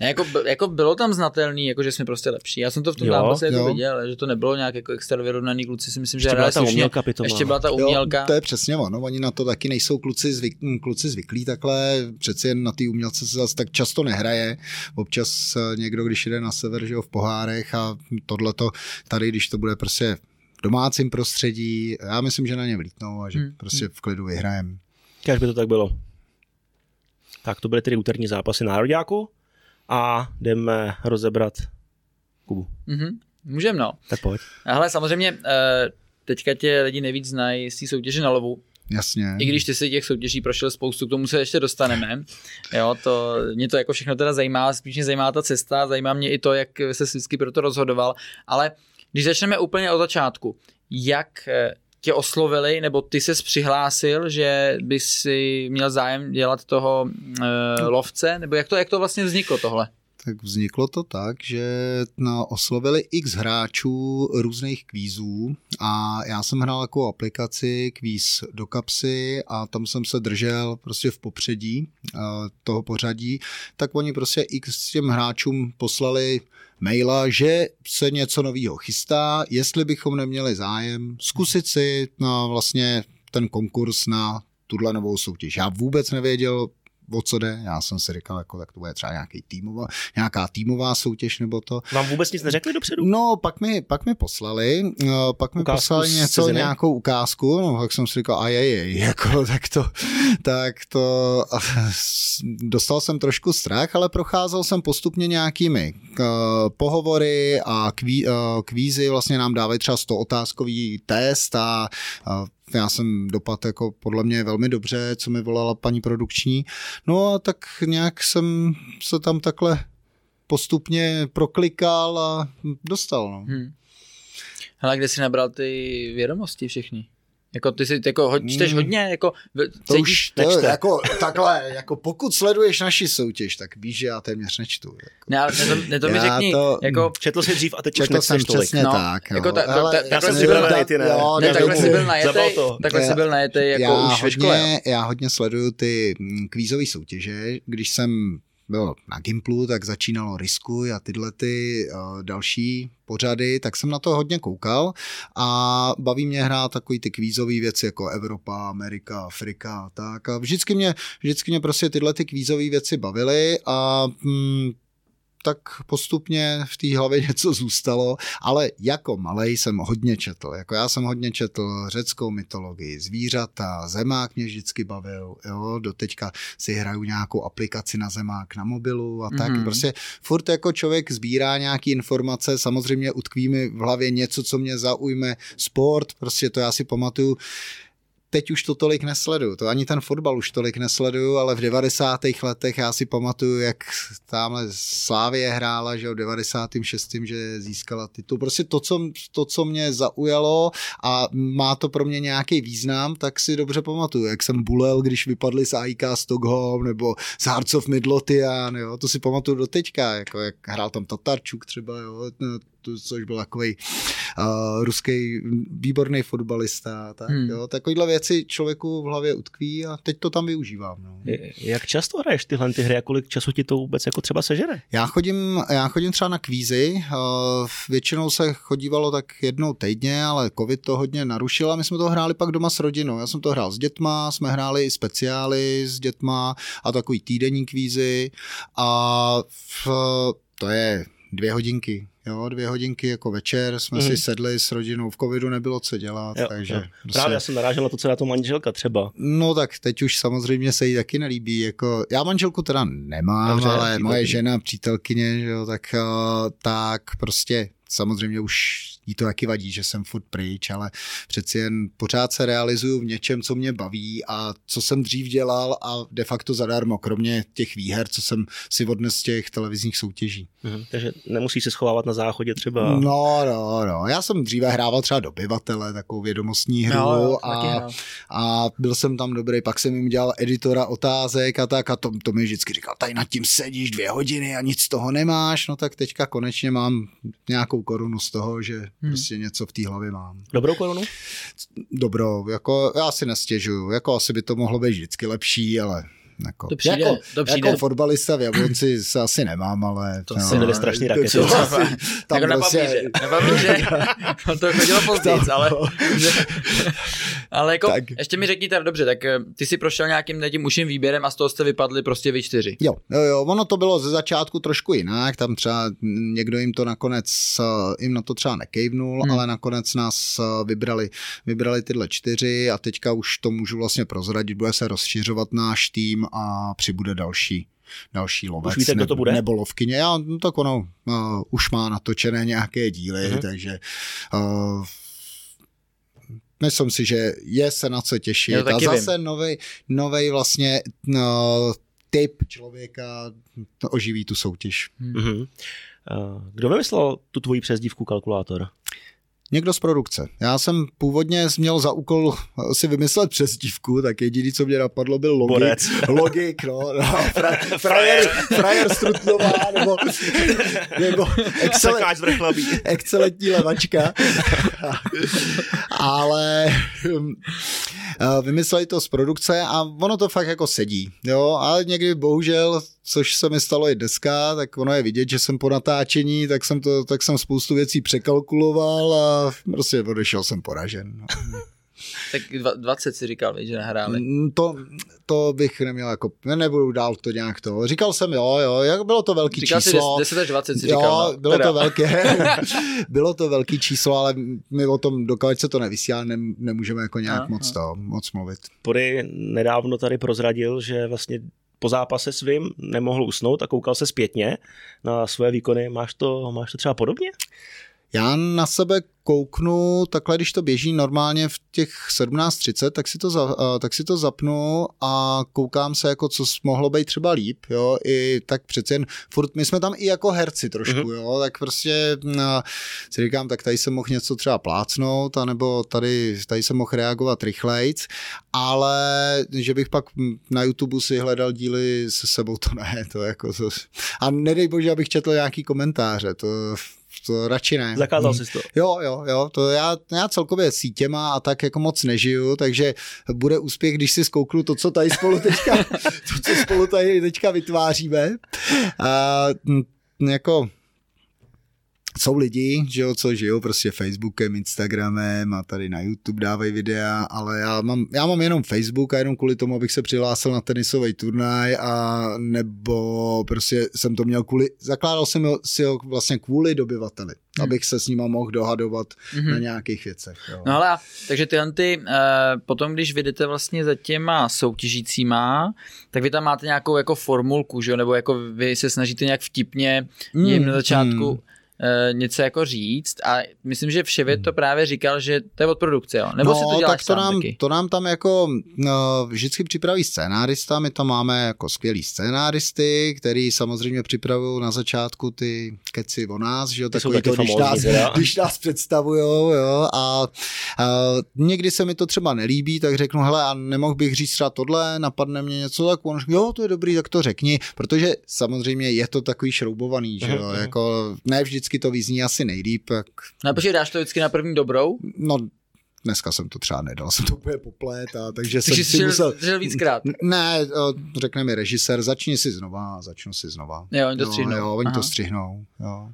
C: Jako, jako bylo tam znatelný, jako že jsme prostě lepší. Já jsem to v tom zápase jako viděl, že to nebylo nějak jako extra vyrovnaný kluci, si myslím, že
A: ještě byla ta umělka
C: Ještě byla ta umělka.
B: Jo, to je přesně ono, oni na to taky nejsou kluci, zvyk, kluci zvyklí takhle, přeci jen na té umělce se zase tak často nehraje. Občas eh, někdo, když jde na sever, že jo, v pohárech a tohleto tady, když to bude prostě v domácím prostředí, já myslím, že na ně vlítnou a že hmm. prostě hmm. v klidu vyhrajem.
A: Kež by to tak bylo. Tak to byly tedy úterní zápasy nároďáku a jdeme rozebrat Kubu.
C: Mm-hmm. Můžem, no.
A: Tak pojď.
C: Ale samozřejmě eh, teďka tě lidi nejvíc znají z té soutěže na lovu.
B: Jasně.
C: I když ty si těch soutěží prošel spoustu, k tomu se ještě dostaneme. Jo, to, mě to jako všechno teda zajímá, spíš mě zajímá ta cesta, zajímá mě i to, jak se vždycky pro to rozhodoval, ale když začneme úplně od začátku, jak eh, tě oslovili, nebo ty ses přihlásil, že by si měl zájem dělat toho e, lovce, nebo jak to, jak to vlastně vzniklo tohle?
B: Tak vzniklo to tak, že no, oslovili x hráčů různých kvízů a já jsem hrál jako aplikaci kvíz do kapsy a tam jsem se držel prostě v popředí uh, toho pořadí, tak oni prostě x těm hráčům poslali maila, že se něco nového chystá, jestli bychom neměli zájem zkusit si na vlastně ten konkurs na tuhle novou soutěž. Já vůbec nevěděl, o co jde. Já jsem si říkal, jako, tak to bude třeba nějaký týmová, nějaká týmová soutěž nebo to.
A: Vám vůbec nic neřekli dopředu?
B: No, pak mi, pak mi poslali, no, pak mi ukázku poslali něco, nějakou ukázku, no, tak jsem si říkal, a je, jako, tak to, tak to, dostal jsem trošku strach, ale procházel jsem postupně nějakými uh, pohovory a kví, uh, kvízy vlastně nám dávají třeba 100 otázkový test a uh, já jsem dopad jako podle mě velmi dobře, co mi volala paní produkční. No a tak nějak jsem se tam takhle postupně proklikal a dostal. No. Hmm.
C: Hele, kde jsi nabral ty vědomosti všechny? Jako ty si jako ho, čteš
B: Mm.
C: hodně, jako
B: To
C: cítíš,
B: už, to, jako, takhle, jako pokud sleduješ naši soutěž, tak víš, že já téměř nečtu. Jako.
C: ne, ale ne, to, ne, to mi řekni,
B: to-
C: jako,
A: Četl jsi dřív a teď už
B: Četl jsem
A: tolik.
B: přesně
C: No,
B: tak.
C: jako
B: jo.
C: ta- ta-
B: Ale-
C: ta-
A: Já jsem
C: takhle
A: si byl najetý, ne?
B: jo,
C: ne, takhle jsi byl najetej,
A: to.
C: takhle jsi
B: Já-
C: byl najetej jako
B: já
C: už ve škole.
B: hodně, já hodně sleduju ty mm, kvízové soutěže. Když jsem byl na Gimplu, tak začínalo Riskuj a tyhle ty uh, další pořady, tak jsem na to hodně koukal a baví mě hrát takový ty kvízové věci jako Evropa, Amerika, Afrika a tak. A vždycky mě, vždycky mě prostě tyhle ty kvízové věci bavily a mm, tak postupně v té hlavě něco zůstalo, ale jako malej jsem hodně četl. Jako já jsem hodně četl řeckou mytologii, zvířata, zemák mě vždycky bavil, jo, doteďka si hraju nějakou aplikaci na zemák na mobilu a tak.
C: Mhm.
B: Mm-hmm. Prostě furt jako člověk sbírá nějaký informace, samozřejmě utkví mi v hlavě něco, co mě zaujme, sport, prostě to já si pamatuju, teď už to tolik nesleduju, to ani ten fotbal už tolik nesleduju, ale v 90. letech já si pamatuju, jak tamhle Slávě hrála, že v 96. že získala titul. Prostě to co, to, co mě zaujalo a má to pro mě nějaký význam, tak si dobře pamatuju, jak jsem bulel, když vypadli z AIK Stockholm nebo z Hearts of Midlothian, jo, to si pamatuju do teďka, jako jak hrál tam Tatarčuk třeba, jo, což byl takový uh, ruský výborný fotbalista, tak
C: hmm.
B: jo, takovýhle věci člověku v hlavě utkví a teď to tam využívám. No.
A: Jak často hraješ tyhle ty hry a kolik času ti to vůbec jako třeba sežere?
B: Já chodím, já chodím třeba na kvízy, uh, většinou se chodívalo tak jednou týdně, ale covid to hodně narušil a my jsme to hráli pak doma s rodinou. Já jsem to hrál s dětma, jsme hráli i speciály s dětma a takový týdenní kvízy a v, to je dvě hodinky. Jo, dvě hodinky jako večer jsme
A: Mhm.
B: si sedli s rodinou, v covidu nebylo co dělat,
A: Jo,
B: takže
A: jo.
B: prostě-
A: Právě já jsem narážel na to, co na to manželka třeba.
B: No tak teď už samozřejmě se jí taky nelíbí. Jako, já manželku teda nemám,
A: Dobře,
B: ale moje žena, přítelkyně, že jo, tak, uh, tak prostě samozřejmě už jí to taky vadí, že jsem furt pryč, ale přeci jen pořád se realizuju v něčem, co mě baví a co jsem dřív dělal a de facto zadarmo, kromě těch výher, co jsem si odnes z těch televizních soutěží.
A: Mhm. Takže nemusíš se schovávat na záchodě třeba.
B: No, no, no. Já jsem dříve hrával třeba dobyvatele, takovou vědomostní hru
C: Jo, jo,
B: a a byl jsem tam dobrý, pak jsem jim dělal editora otázek a tak a to, to mi vždycky říkal, tady nad tím sedíš dvě hodiny a nic z toho nemáš, no tak teďka konečně mám nějakou korunu z toho, že hmm. prostě něco v té hlavě mám.
A: Dobrou korunu?
B: Dobrou, jako já si nestěžuju, jako asi by to mohlo být vždycky lepší, ale jako,
C: To přijde,
B: jako,
C: to přijde.
B: jako fotbalista v Jablonci se asi nemám, ale...
C: To
B: no,
C: si byly
A: strašný
B: to-
A: rakety.
B: to asi- tam
C: jako na
B: prostě-
C: papíře, na papíře, on to chodilo později, ale, ale jako,
B: Tak.
C: ještě mi řekni dobře, tak eh, ty si prošel nějakým tím uším výběrem a z toho jste vypadli prostě vy čtyři.
B: Jo, jo, jo, ono to bylo ze začátku trošku jinak, tam třeba někdo jim to nakonec, eh, jim na to třeba nekejvnul,
C: Hmm.
B: hmm. ale nakonec nás eh, vybrali, vybrali tyhle čtyři a teďka už to můžu vlastně prozradit, bude se rozšiřovat náš tým a přibude další další lovec.
A: Už víte, kdo to bude?
B: Nebo lovkyně. Já, no, tak ono uh, už má natočené nějaké díly,
A: Mhm.
B: takže uh, myslím si, že je se na co těšit.
C: Jo,
B: a zase novej, novej vlastně no, typ člověka oživí tu soutěž.
A: Mhm. Uh, Kdo vymyslel tu tvoji přezdívku kalkulátor?
B: Někdo z produkce. Já jsem původně měl za úkol si vymyslet přezdívku, tak jediný, co mě napadlo, byl logik.
A: Borec.
B: Logik, no. no fra, frajer, frajer Strutnová, nebo, nebo excel,
A: Sekáč z vrchlabí.
B: excelentní levačka. Ale hm, eh, vymysleli to z produkce a ono to fakt jako sedí. Jo, ale někdy bohužel, což se mi stalo i dneska, tak ono je vidět, že jsem po natáčení, tak jsem, to, tak jsem spoustu věcí překalkuloval a prostě odešel jsem poražen. No.
C: Tak dva- 20 si říkal, že nahráli.
B: Mm, To, to bych neměl jako, ne, nebudu dál to nějak to. Říkal jsem, jo, jo, jak bylo to velký
C: Říkal
B: číslo.
C: 10 až 20 si
B: jo,
C: říkal. no.
B: bylo
C: Teda.
B: to velké, bylo to velký číslo, ale my o tom, dokud se to nevysílá, ne, nemůžeme jako nějak
C: Aha.
B: moc, to, moc mluvit.
A: Pory nedávno tady prozradil, že vlastně po zápase svým nemohl usnout a koukal se zpětně na svoje výkony. Máš to, máš to třeba podobně?
B: Já na sebe kouknu takhle, když to běží normálně v těch 17.30, tak si to, za, tak si to zapnu a koukám se, jako co mohlo být třeba líp, jo, i tak přece jen, furt my jsme tam i jako herci trošku, mm-hmm. jo, tak prostě no, si říkám, tak tady jsem mohl něco třeba plácnout, anebo tady, tady jsem mohl reagovat rychlejc, ale že bych pak na YouTube si hledal díly se sebou, to ne, to jako, to, a nedej bože, abych četl nějaký komentáře, to to radši ne.
A: Zakázal jsi to.
B: Jo, jo, jo, to já, já celkově sítěma a tak jako moc nežiju, takže bude úspěch, když si zkouknu to, co tady spolu teďka, to, co spolu tady teďka vytváříme. A, jako jsou lidi, že jo, co žijou prostě Facebookem, Instagramem a tady na YouTube dávají videa, ale já mám, já mám jenom Facebook a jenom kvůli tomu, abych se přihlásil na tenisový turnaj a nebo prostě jsem to měl kvůli, zakládal jsem si ho vlastně kvůli dobyvateli, hmm. abych se s nima mohl dohadovat hmm. na nějakých věcech. Jo.
C: No ale takže ty ty, uh, potom když vyjdete vlastně za těma soutěžícíma, tak vy tam máte nějakou jako formulku, že jo, nebo jako vy se snažíte nějak vtipně jim hmm. na začátku hmm Eh, něco jako říct. A myslím, že to hmm. právě říkal, že to je od produkce, jo? Nebo
B: no,
C: si to děláš
B: tak to nám, taky? to nám tam jako no, vždycky připraví scénárista, my tam máme jako skvělý scénáristy, který samozřejmě připravují na začátku ty keci o nás, že jo, takový to, když nás, když nás představujou, jo, a, a někdy se mi to třeba nelíbí, tak řeknu, hele, a nemohl bych říct třeba tohle, napadne mě něco, tak on jo, to je dobrý, tak to řekni, protože samozřejmě je to takový šroubovaný, že jo, jako ne vždycky vždycky to vyzní asi nejlíp. Jak...
C: No počkej, dáš to vždycky na první dobrou?
B: No, dneska jsem to třeba nedal, jsem to úplně poplet a takže jsem si musel...
C: Žil víckrát?
B: Ne, řekne mi režisér, začni si znova, začnu si znova.
C: Jo, oni to střihnou.
B: Jo, oni Aha. to střihnou, jo.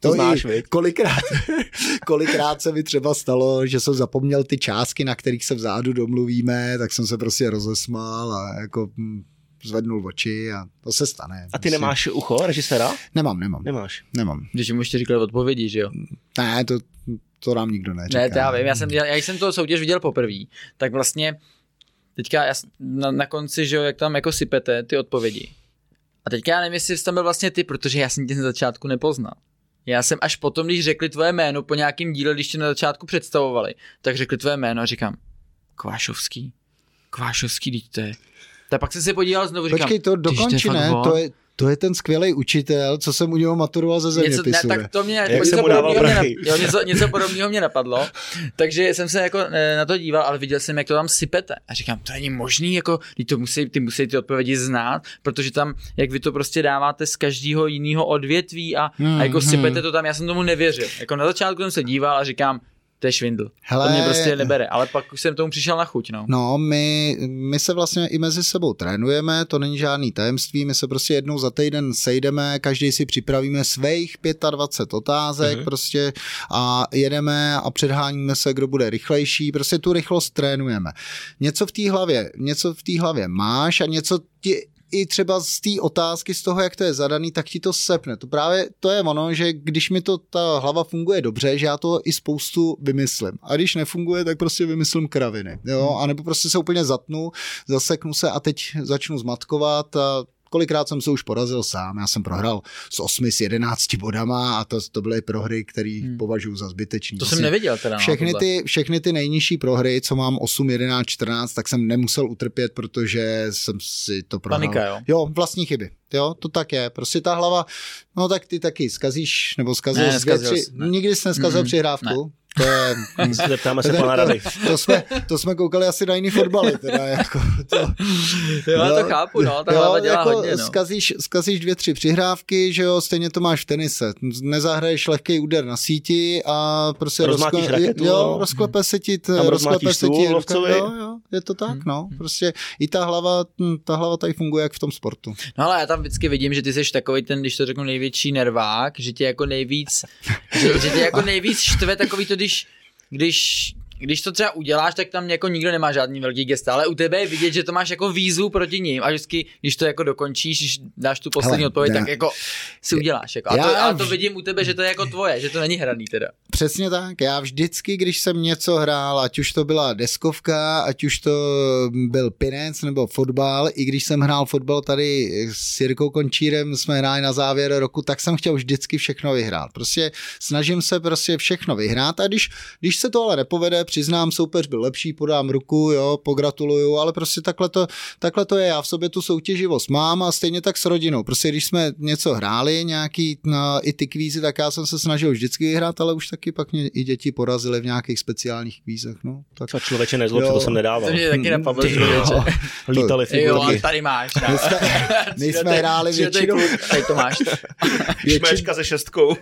B: To, to znáš, i, kolikrát, kolikrát se mi třeba stalo, že jsem zapomněl ty částky, na kterých se vzadu domluvíme, tak jsem se prostě rozesmál a jako hm, zvednul oči a to se stane.
A: A ty myslím. nemáš ucho režisera?
B: Nemám, nemám.
A: Nemáš?
B: Nemám.
C: Když mu ještě říkali odpovědi, že jo?
B: Ne, to, to nám nikdo neříká.
C: Ne, to já vím, já jsem, já, já jsem to soutěž viděl poprvé, tak vlastně teďka já, na, na konci, že jo, jak tam jako sypete ty odpovědi. A teďka já nevím, jestli jsi tam byl vlastně ty, protože já jsem tě na začátku nepoznal. Já jsem až potom, když řekli tvoje jméno po nějakém díle, když tě na začátku představovali, tak řekli tvoje jméno a říkám, Kvášovský, Kvášovský, to je, tak pak jsem se podíval znovu, říkám,
B: Počkej, to dokonči, ne? To je, to je ten skvělý učitel, co jsem u něho maturoval ze zeměpisu.
C: Něco, ne, tak to mě, Jak něco, podobného mě, jo, něco, něco podobného mě napadlo, takže jsem se jako eh, na to díval, ale viděl jsem, jak to tam sypete. A říkám, to není možný, jako, ty, to musí, ty musí ty odpovědi znát, protože tam, jak vy to prostě dáváte z každého jiného odvětví a, hmm, a jako hmm. sypete to tam, já jsem tomu nevěřil. Jako na začátku jsem se díval a říkám, to je švindl. Hele, to mě prostě nebere, ale pak už jsem tomu přišel na chuť. No,
B: no my, my se vlastně i mezi sebou trénujeme, to není žádný tajemství, my se prostě jednou za týden sejdeme, každý si připravíme svých 25 otázek mm-hmm. prostě a jedeme a předháníme se, kdo bude rychlejší, prostě tu rychlost trénujeme. Něco v té hlavě, něco v té hlavě máš a něco ti i třeba z té otázky, z toho, jak to je zadaný, tak ti to sepne. To právě to je ono, že když mi to ta hlava funguje dobře, že já to i spoustu vymyslím. A když nefunguje, tak prostě vymyslím kraviny. Jo? A nebo prostě se úplně zatnu, zaseknu se a teď začnu zmatkovat a kolikrát jsem se už porazil sám, já jsem prohrál s 8 s 11 bodama a to, to byly prohry, které hmm. považuji za zbytečné.
C: To jsem neviděl teda.
B: No, všechny, ty, všechny ty nejnižší prohry, co mám 8, 11, 14, tak jsem nemusel utrpět, protože jsem si to prohrál.
C: Panika, jo?
B: Jo, vlastní chyby. Jo, to tak je. Prostě ta hlava, no tak ty taky skazíš, nebo skazil, ne, dvě, tři, ne. nikdy jsi neskazil mm, přihrávku. Ne.
A: To je... Zeptáme se pana Rady.
B: To, to, jsme, to jsme koukali asi na jiný fotbaly. Teda, jako to,
C: jo, jo, to chápu, no, ta jo, dělá jako hodně, no.
B: skazíš, skazíš dvě, tři přihrávky, že jo, stejně to máš v tenise. Nezahraješ lehký úder na síti a prostě
A: rozkle, raketu,
B: jo, no. rozklepe se ti, t, rozklepe se ti, jo, jo, je to tak, hmm. no. Prostě i ta hlava, ta hlava tady funguje jak v tom sportu.
C: No ale já tam vždycky vidím, že ty jsi takový ten, když to řeknu, největší nervák, že tě jako nejvíc, že, že tě jako nejvíc štve takový to, když když když to třeba uděláš, tak tam jako nikdo nemá žádný velký gesta, ale u tebe je vidět, že to máš jako výzvu proti ním a vždycky, když to jako dokončíš, když dáš tu poslední odpověď, tak jako si uděláš. Jako. A, to, já, a to vidím u tebe, že to je jako tvoje, že to není hraný teda.
B: Přesně tak. Já vždycky, když jsem něco hrál, ať už to byla deskovka, ať už to byl pinec nebo fotbal, i když jsem hrál fotbal tady s Jirkou Končírem, jsme hráli na závěr roku, tak jsem chtěl vždycky všechno vyhrát. Prostě snažím se prostě všechno vyhrát a když, když se to ale nepovede, přiznám, soupeř byl lepší, podám ruku, jo, pogratuluju, ale prostě takhle to, takhle to je. Já v sobě tu soutěživost mám a stejně tak s rodinou. Prostě když jsme něco hráli, nějaký no, i ty kvízy, tak já jsem se snažil vždycky vyhrát, ale už taky pak mě i děti porazily v nějakých speciálních kvízech. No, tak.
A: Co člověče nezlo, to jsem nedával.
C: To mě taky napadlo, člověče.
A: Lítali
C: figurky. Jo, tady máš. No.
B: My jsme, my jsme hráli většinou...
C: Tady to máš.
A: Se šestkou.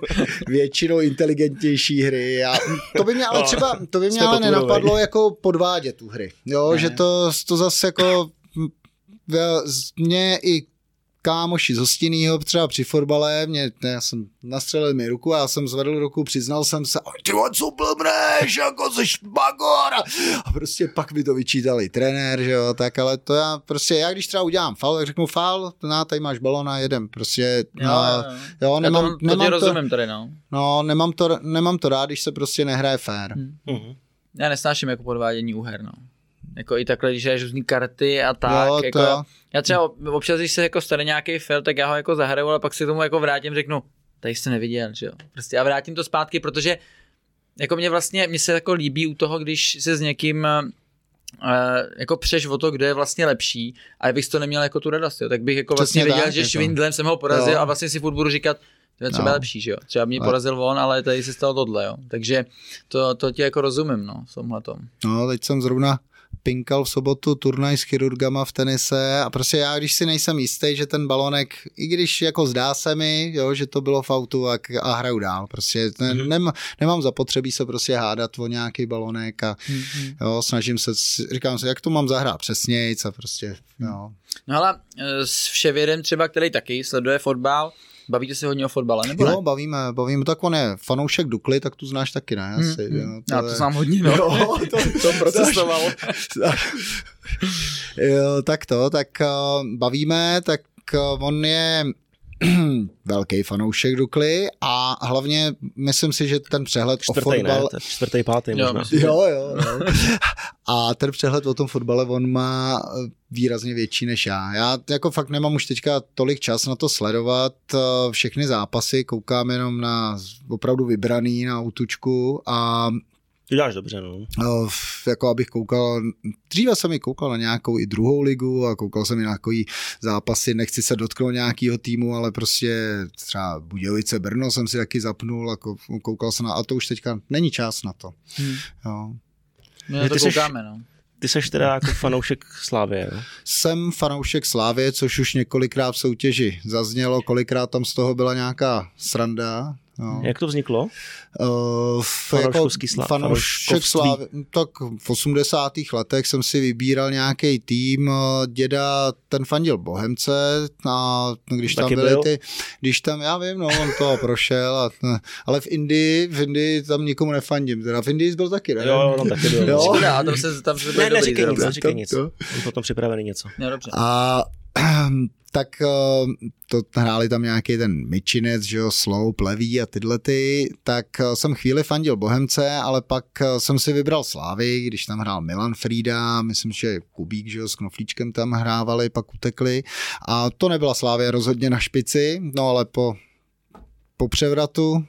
B: Většinou inteligentnější hry. A to by mě ale no, třeba, to by mě ale nenapadlo jako podvádět tu hry. Jo, ne. že to, to zase jako mě i kámoši z hostinného, třeba při fotbale, mě, ne, já jsem nastřelil mi ruku a já jsem zvedl ruku, přiznal jsem se, ty co blbneš, jako jsi bagor. A prostě pak mi to vyčítali trenér, že jo, tak ale to já prostě, já když třeba udělám fal, tak řeknu fal, na, tady máš balon a jedem, prostě,
C: jo,
B: no,
C: jo.
B: jo nemám,
C: já to, to
B: nemám to,
C: rozumím tady, no.
B: no, nemám to, nemám to rád, když se prostě nehraje fair.
C: Hmm. Uh-huh. Já nesnáším jako podvádění úher, no. Jako i takhle, když jdeš různý karty a tak.
B: Jo,
C: jako,
B: to...
C: Já třeba občas, když se jako stane nějaký fail, tak já ho jako zahraju, ale pak si tomu jako vrátím, řeknu, tady jste neviděl, že jo. Prostě a vrátím to zpátky, protože jako mě vlastně, mně se jako líbí u toho, když se s někým Uh, jako přeš o to, kdo je vlastně lepší a bych to neměl jako tu radost, jo. tak bych jako
B: Přesně
C: vlastně věděl,
B: tak,
C: že
B: jako.
C: Švindlem jsem ho porazil
B: Jo.
C: a vlastně si furt budu říkat, to je třeba
B: No.
C: lepší, že jo. Třeba mě porazil on, ale tady se stalo tohle, jo. Takže to, to ti jako rozumím, no, v tomhle tom.
B: No, teď jsem zrovna pinkal v sobotu turnaj s chirurgama v tenise a prostě já, když si nejsem jistý, že ten balonek, i když jako zdá se mi, jo, že to bylo v autu a, a hraju dál, prostě ne,
A: Mhm.
B: nem, nemám zapotřebí se prostě hádat o nějaký balonek a
C: Mm-hmm.
B: jo, snažím se, říkám si, jak to mám zahrát přesnějc a prostě, jo.
C: No ale eh, s Vševědem třeba, který taky sleduje fotbal, bavíte se hodně o fotbale, nebo ne?
B: Jo, bavíme, bavíme, tak on je fanoušek Dukly, tak tu znáš taky, ne? Asi,
C: Mm,
B: jo,
C: mm. Já to
B: je-
C: znám hodně, no.
B: Jo, to,
C: to procesoval.
B: jo, tak to, tak uh, bavíme, tak uh, on je velký fanoušek Dukly a hlavně myslím si, že ten přehled o
A: Čtvrtý, ne?
B: fotbal...
A: To je Čtvrtý, pátý
C: Jo,
A: možná.
C: myslím.
B: Jo, jo, jo. A ten přehled o tom fotbale on má eh, výrazně větší než já. Já jako fakt nemám už teďka tolik čas na to sledovat eh, všechny zápasy, koukám jenom na opravdu vybraný na útučku a
A: Ty děláš dobře, no.
B: Uh, jako abych koukal, dříve jsem i koukal na nějakou i druhou ligu a koukal jsem i na nějaký zápasy, nechci se dotknout nějakého týmu, ale prostě třeba Budějovice Brno jsem si taky zapnul a kou- koukal jsem na, a to už teďka není čas na to.
C: Hmm.
B: Jo.
C: Na
A: Ty
C: to
A: seš-
C: koukáme, no.
A: Ty seš teda jako fanoušek Slávě, jo?
B: Jsem fanoušek Slávě, což už několikrát v soutěži zaznělo, kolikrát tam z toho byla nějaká sranda. No.
A: Jak to vzniklo?
B: Uh,
A: Fanouškovský slá-
B: fanoušek slávy, tak v 80. letech jsem si vybíral nějaký tým, eh, děda, ten fandil Bohemce a když tam
A: Taky
B: byly
A: byl?
B: ty, když tam, já vím, no, on to prošel, a, ale v Indii, v Indii tam nikomu nefandím, teda v Indii byl taky, ne?
A: Jo, jo, tam taky byl.
B: Jo.
C: Škoda, a tam se, tam se
A: Ne, neříkej nic, neříkej nic.
B: To-
A: Mám potom připravený něco.
C: No, dobře.
B: A tak eh, to hráli tam nějaký ten myčinec, že jo, sloup, levý a tyhle ty, tak eh, jsem chvíli fandil Bohemce, ale pak eh, jsem si vybral Slávy, když tam hrál Milan Frida, myslím, že Kubík, že jo, s Knoflíčkem tam hrávali, pak utekli. A to nebyla Slávě rozhodně na špici, no ale po, po převratu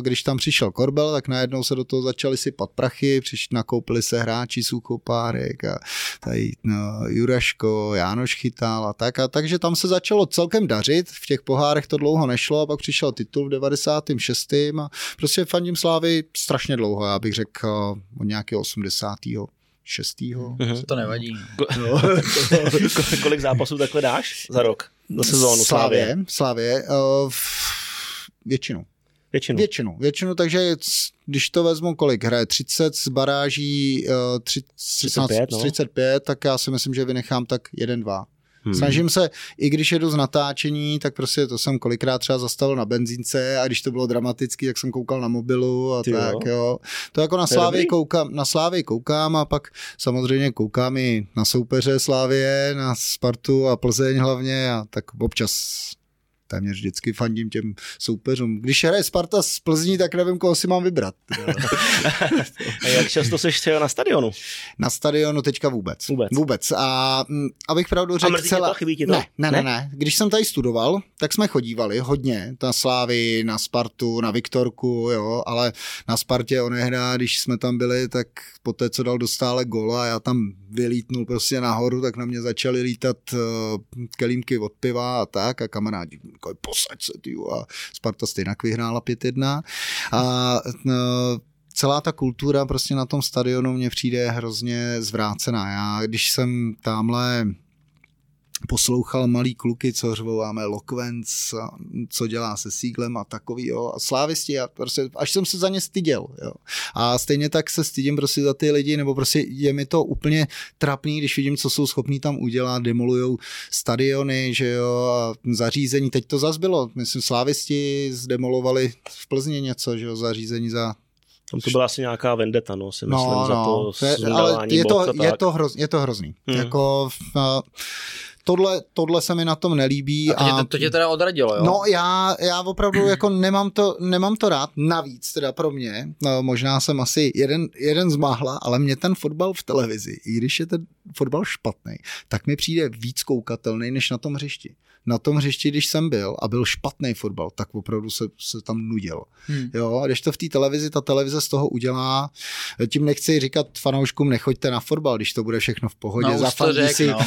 B: když tam přišel Korbel, tak najednou se do toho začali sypat prachy, přišli, nakoupili se hráči Suchopárek a tady no, Juraško, Jánoš chytal a tak. A takže tam se začalo celkem dařit, v těch pohárech to dlouho nešlo a pak přišel titul v 96. a prostě fandím Slávy strašně dlouho, já bych řekl eh, od nějakého 80. šestýho.
A: Mhm.
C: To nevadí.
B: No.
A: Ko- Kolik zápasů takhle dáš za rok? Do sezónu Slávě?
B: Slávě, Slávě uh, většinu.
A: Většinu.
B: Většinu, většinu, takže když to vezmu, kolik hraje 30 z baráží, uh, tři,
A: 35, no.
B: 35, tak já si myslím, že vynechám tak jeden, dva. Hmm. Snažím se, i když jedu z natáčení, tak prostě to jsem kolikrát třeba zastavil na benzínce a když to bylo dramatický, tak jsem koukal na mobilu a Ty tak, jo. jo. To jako na Slávě koukám, na Slávě koukám a pak samozřejmě koukám i na soupeře Slávě, na Spartu a Plzeň hlavně a tak občas téměř vždycky fandím těm soupeřům. Když hraje Sparta z Plzní, tak nevím, koho si mám vybrat.
A: a jak často jsi třeba na stadionu?
B: Na stadionu teďka vůbec.
A: Vůbec.
B: vůbec. A m, mm, abych pravdu řekl...
A: A celá... to, chybí ti to?
B: Ne, ne, ne, ne. Když jsem tady studoval, tak jsme chodívali hodně. Na Slávy, na Spartu, na Viktorku, jo, ale na Spartě onehda, když jsme tam byli, tak po té, co dal dostále gola a já tam vylítnul prostě nahoru, tak na mě začaly lítat uh, kelímky od piva a tak a kamarádi říkali, posaď se, ty a Sparta stejně vyhrála 5-1 a no, celá ta kultura prostě na tom stadionu mně přijde hrozně zvrácená. Já, když jsem tamhle poslouchal malý kluky, co řvou, máme Lokvenc, co dělá se Síglem a takový, jo, a slávisti, a prostě, až jsem se za ně styděl, jo. A stejně tak se stydím prostě za ty lidi, nebo prostě je mi to úplně trapný, když vidím, co jsou schopní tam udělat, demolujou stadiony, že jo, a zařízení, teď to zas bylo, myslím, slávisti zdemolovali v Plzně něco, že jo, zařízení za
A: tam to byla asi nějaká vendeta, no, si myslím, no, za
B: no, to ale je to, je, to hrozný, je to hrozný. Hmm. Jako, uh, tohle, tohle se mi na tom nelíbí.
C: A to, a, tě, to tě teda odradilo, jo?
B: No já, já opravdu jako nemám to, nemám to rád, navíc teda pro mě, no, možná jsem asi jeden, jeden z máhla, ale mě ten fotbal v televizi, i když je ten fotbal špatný, tak mi přijde víc koukatelný než na tom hřišti na tom hřišti, když jsem byl a byl špatný fotbal, tak opravdu se, se tam nudil. Hmm. Jo, a když to v té televizi, ta televize z toho udělá, tím nechci říkat fanouškům, nechoďte na fotbal, když to bude všechno v pohodě.
C: No, zafandí, řek, si,
B: no.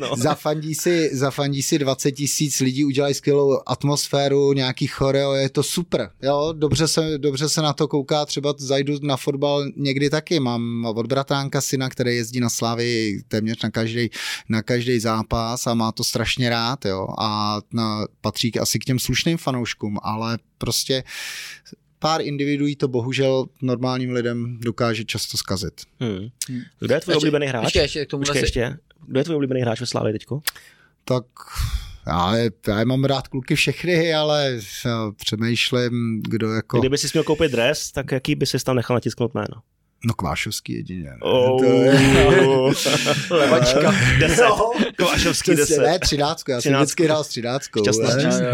B: no. zafandí, si, zafandí si 20 tisíc lidí, udělají skvělou atmosféru, nějaký choreo, je to super. Jo, dobře se, dobře se na to kouká, třeba zajdu na fotbal někdy taky. Mám od bratánka syna, který jezdí na Slavy téměř na každý, na každý zápas a má to strašně rád, jo, a na, patří asi k těm slušným fanouškům, ale prostě pár individuí to bohužel normálním lidem dokáže často zkazit.
A: Hmm. Kdo je tvůj oblíbený hráč?
C: Ještě, ještě, k tomu
A: Počkej, ještě. Kdo je tvůj oblíbený hráč ve Slávě teďko?
B: Tak já, já mám rád kluky všechny, ale přemýšlím, kdo jako...
A: Kdyby si měl koupit dres, tak jaký by si tam nechal natisknout jméno?
B: No Kvášovský jedině. Ne?
A: Oh, to je... Levačka. Deset. No, Kvášovský deset.
B: Ne, třináctku, já jsem vždycky hrál s třináctkou.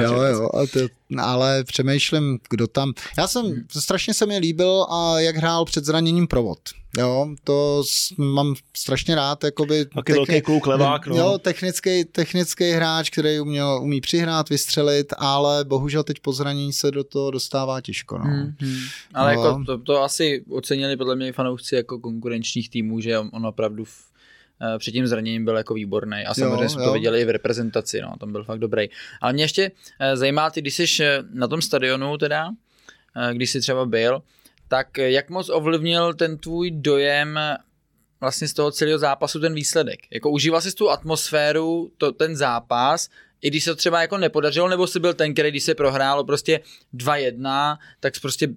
B: Jo, jo, a to, ale přemýšlím, kdo tam. Já jsem, strašně se mi líbil, a jak hrál před zraněním provod. Jo, to mám strašně rád, jakoby...
A: Taky velký kluk, levák, no.
B: Jo, technický, technický hráč, který uměl, umí přihrát, vystřelit, ale bohužel teď po zranění se do toho dostává těžko, no. Hmm, hmm.
C: Ale no. jako to, to, asi ocenili podle mě fanoušci jako konkurenčních týmů, že on opravdu v, eh, před tím zraněním byl jako výborný a samozřejmě jo, jsme jo. to viděli i v reprezentaci, no, tam byl fakt dobrý. Ale mě ještě eh, zajímá, ty když jsi eh, na tom stadionu teda, když jsi třeba byl, tak jak moc ovlivnil ten tvůj dojem vlastně z toho celého zápasu ten výsledek? Jako užíval jsi tu atmosféru, to, ten zápas, i když se to třeba jako nepodařilo, nebo jsi byl ten, který když se prohrálo prostě 2-1, tak jsi prostě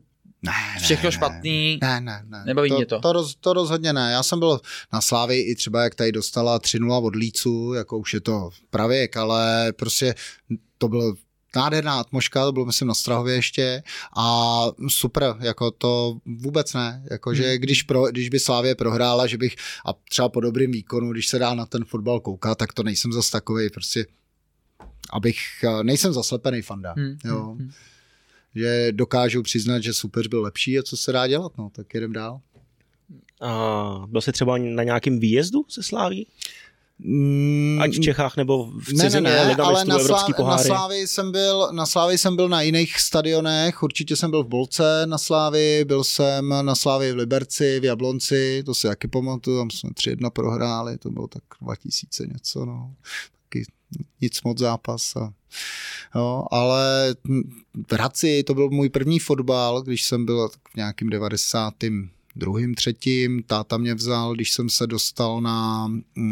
C: ne, všechno
B: ne,
C: špatný.
B: Ne, ne, ne.
C: Nebaví
B: to,
C: mě to.
B: To, roz, to rozhodně ne. Já jsem byl na Slávy i třeba, jak tady dostala 3-0 od Lícu, jako už je to pravěk, ale prostě to bylo nádherná atmosféra, to bylo myslím na Strahově ještě a super, jako to vůbec ne, jako že hmm. když, pro, když by Slávě prohrála, že bych a třeba po dobrým výkonu, když se dá na ten fotbal koukat, tak to nejsem zas takový prostě abych, nejsem zaslepený fanda, hmm. jo. Hmm. Že dokážu přiznat, že super byl lepší a co se dá dělat, no, tak jedem dál.
A: A byl jsi třeba na nějakém výjezdu se Sláví? Mm, Ať v Čechách nebo v cizině, ne, ne, ne, ale na, Evropský poháry.
B: na Slávy jsem byl, na Slávy jsem byl na jiných stadionech, určitě jsem byl v Bolce na Slávy, byl jsem na Slávy v Liberci, v Jablonci, to si jaký pamatuju, tam jsme 3-1 prohráli, to bylo tak 2000 něco, no. Taky nic moc zápas. A, jo, ale v Hradci to byl můj první fotbal, když jsem byl v nějakým 90 druhým, třetím. Táta mě vzal, když jsem se dostal na, mm,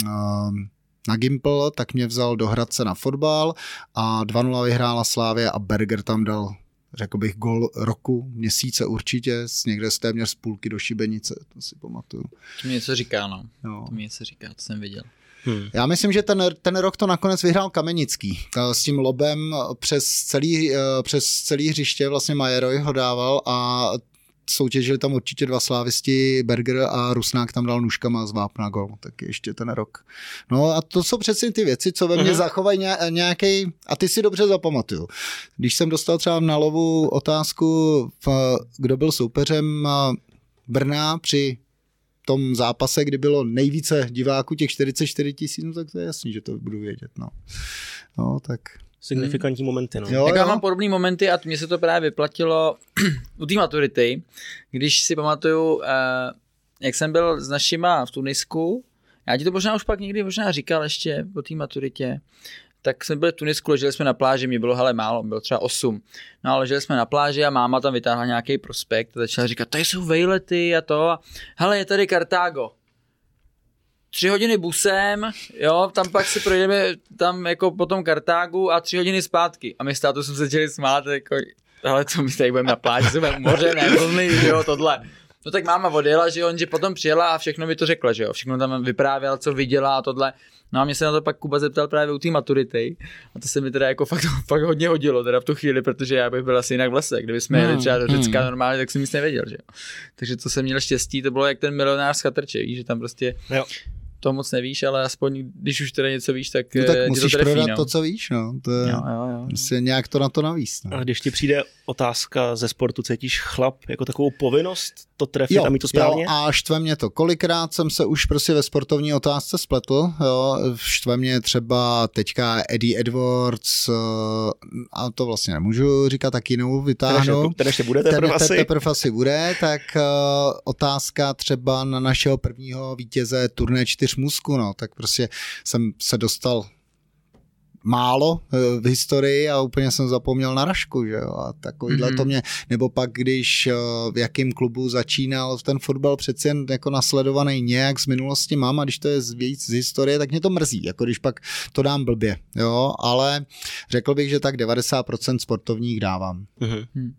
B: na Gimple, tak mě vzal do Hradce na fotbal a 2-0 vyhrála Slávě a Berger tam dal řekl bych, gol roku, měsíce určitě, z někde z téměř z půlky do šibenice, to si pamatuju.
C: To mi něco říká, no. no. To mi něco říká, to jsem viděl.
B: Hmm. Já myslím, že ten, ten rok to nakonec vyhrál Kamenický. S tím lobem přes celý, přes celý hřiště vlastně Majeroj ho dával a soutěžili tam určitě dva slávisti, Berger a Rusnák tam dal nůžkama z vápna gol, tak ještě ten rok. No a to jsou přesně ty věci, co ve mně uh-huh. zachovají nějaký, a ty si dobře zapamatuju. Když jsem dostal třeba na lovu otázku, kdo byl soupeřem Brna při tom zápase, kdy bylo nejvíce diváků, těch 44 tisíc, no tak to je jasný, že to budu vědět, no. No, tak
A: signifikantní hmm. momenty. No.
C: Jo, tak já mám podobné momenty a mně se to právě vyplatilo u té maturity, když si pamatuju, uh, jak jsem byl s našima v Tunisku, já ti to možná už pak někdy možná říkal ještě o té maturitě, tak jsme byli v Tunisku, leželi jsme na pláži, mě bylo hele málo, bylo třeba 8. No ale leželi jsme na pláži a máma tam vytáhla nějaký prospekt a začala říkat, tady jsou vejlety a to. A, hele, je tady Kartágo tři hodiny busem, jo, tam pak si projdeme tam jako po tom Kartágu a tři hodiny zpátky. A my státu jsme se začali smát, jako, ale co my tady budeme na pláži, jsme moře, ne, vlny, jo, tohle. No tak máma odjela, že on, že potom přijela a všechno mi to řekla, že jo, všechno tam vyprávěl, co viděla a tohle. No a mě se na to pak Kuba zeptal právě u té maturity a to se mi teda jako fakt, fakt hodně hodilo teda v tu chvíli, protože já bych byl asi jinak v lese. Kdyby jsme jeli hmm, třeba do Řecka hmm. normálně, tak jsem nic nevěděl, že jo. Takže to jsem měl štěstí, to bylo jak ten milionář z Chatrče, víš, že tam prostě jo to moc nevíš, ale aspoň když už teda něco víš, tak,
B: no, tak
C: eh,
B: musíš
C: to trefí,
B: prodat
C: no.
B: to, co víš. No. To je, jo, jo, jo. Prostě nějak to na to navíc. No.
A: A když ti přijde otázka ze sportu, cítíš chlap jako takovou povinnost to trefit jo, a mít to správně?
B: Jo, a štve mě to. Kolikrát jsem se už prostě ve sportovní otázce spletl. Jo. Štve mě třeba teďka Eddie Edwards, eh, a to vlastně nemůžu říkat, tak jinou vytáhnu.
A: Ten ještě bude teprve asi.
B: Teprve asi bude, tak eh, otázka třeba na našeho prvního vítěze turné 4 šmůzku, no, tak prostě jsem se dostal málo eh, v historii a úplně jsem zapomněl na Rašku, že jo, a takovýhle mm-hmm. to mě, nebo pak když eh, v jakým klubu začínal v ten fotbal přeci jen jako nasledovaný nějak z minulosti mám a když to je víc z historie, tak mě to mrzí, jako když pak to dám blbě, jo, ale řekl bych, že tak 90% sportovních dávám. Mm-hmm.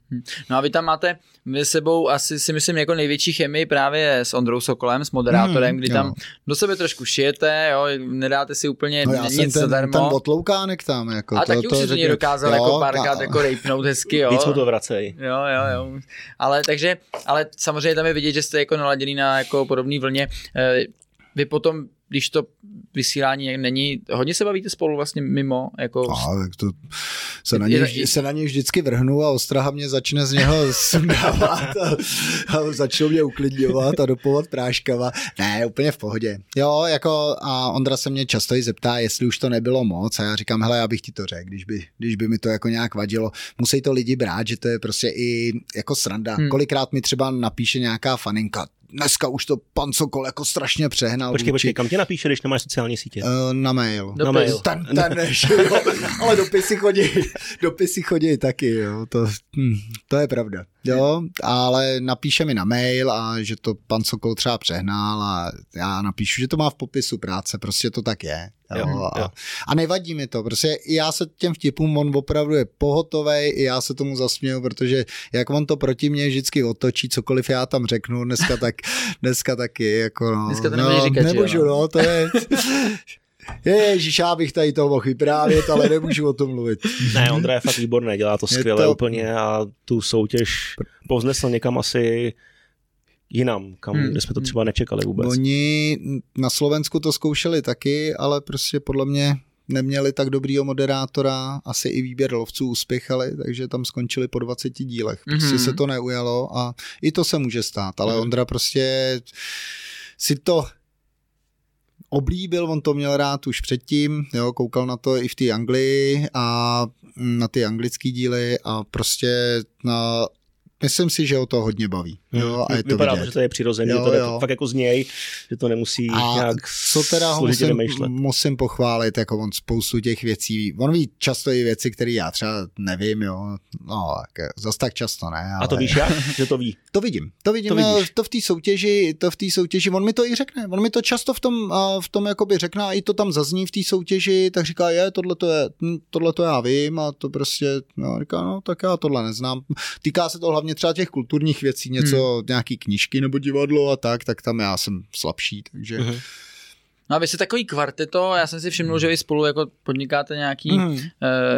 C: No a vy tam máte vy sebou asi si myslím jako největší chemii právě s Ondrou Sokolem, s moderátorem, mm, kdy jo. tam do sebe trošku šijete, jo, nedáte si úplně no já nic jsem ten, zadarmo.
B: ten otloukánek tam, jako.
C: A to, taky to, už si to někdo dokázal jo, jako párkrát jako rejpnout hezky, jo.
A: Víc mu to vracej.
C: Jo, jo, jo. Ale takže, ale samozřejmě tam je vidět, že jste jako naladěný na jako podobný vlně. Eh, vy potom když to vysílání není, hodně se bavíte spolu vlastně mimo? Jako...
B: A, tak to se na, něj, je, se na něj vždycky vrhnu a ostraha mě začne z něho sundávat a, a začnou mě uklidňovat a dopovat práškava. Ne, úplně v pohodě. Jo, jako a Ondra se mě často i zeptá, jestli už to nebylo moc a já říkám, hele, já bych ti to řekl, když by, když by mi to jako nějak vadilo. Musí to lidi brát, že to je prostě i jako sranda. Hmm. Kolikrát mi třeba napíše nějaká faninka, dneska už to pan Sokol jako strašně přehnal.
A: Počkej, počkej, kam tě napíše, když nemáš sociální sítě? Uh,
B: na mail.
A: Dopis. Na mail.
B: Ten, ten jo. Ale dopisy chodí, dopisy chodí taky, jo. To, hm, to je pravda. Jo, ale napíše mi na mail a že to pan Sokol třeba přehnal a já napíšu, že to má v popisu práce, prostě to tak je. Jo, jo, a, a nevadí mi to, prostě já se těm vtipům, on opravdu je pohotovej, i já se tomu zasměju, protože jak on to proti mně vždycky otočí, cokoliv já tam řeknu, dneska tak, dneska taky, jako no,
C: dneska to
B: no,
C: říkat,
B: nemůžu,
C: jo?
B: no, to je, Ježíš, já bych tady toho mohl vyprávět, ale nemůžu o tom mluvit.
A: Ne, Ondra je fakt výborný, dělá to skvěle to... úplně a tu soutěž povznesl někam asi jinam, kam, hmm. kde jsme to hmm. třeba nečekali vůbec.
B: Oni na Slovensku to zkoušeli taky, ale prostě podle mě neměli tak dobrýho moderátora, asi i výběr lovců uspěchali, takže tam skončili po 20 dílech. Prostě mm-hmm. se to neujalo a i to se může stát, ale mm-hmm. Ondra prostě si to oblíbil, on to měl rád už předtím, jo, koukal na to i v té Anglii a na ty anglické díly a prostě na Myslím si, že o to hodně baví.
A: Jo, a je to Vypadá to, že to je přirozené, to je fakt jako z něj, že to nemusí a nějak co teda musím, vymýšlet.
B: musím pochválit, jako on spoustu těch věcí, on ví často i věci, které já třeba nevím, jo, no, tak, zase tak často ne. Ale...
A: A to víš jak, že to ví?
B: To vidím, to vidím, to, vidíš. to v té soutěži, to v té soutěži, on mi to i řekne, on mi to často v tom, v tom jakoby řekne a i to tam zazní v té soutěži, tak říká, je, tohle to je, hm, tohle to já vím a to prostě, no, říká, no, tak já tohle neznám. Týká se to hlavně třeba těch kulturních věcí, něco, hmm. nějaký knížky nebo divadlo a tak, tak tam já jsem slabší, takže... Hmm.
C: No a vy jste takový kvarteto, já jsem si všiml, že vy spolu jako podnikáte nějaký mm. uh,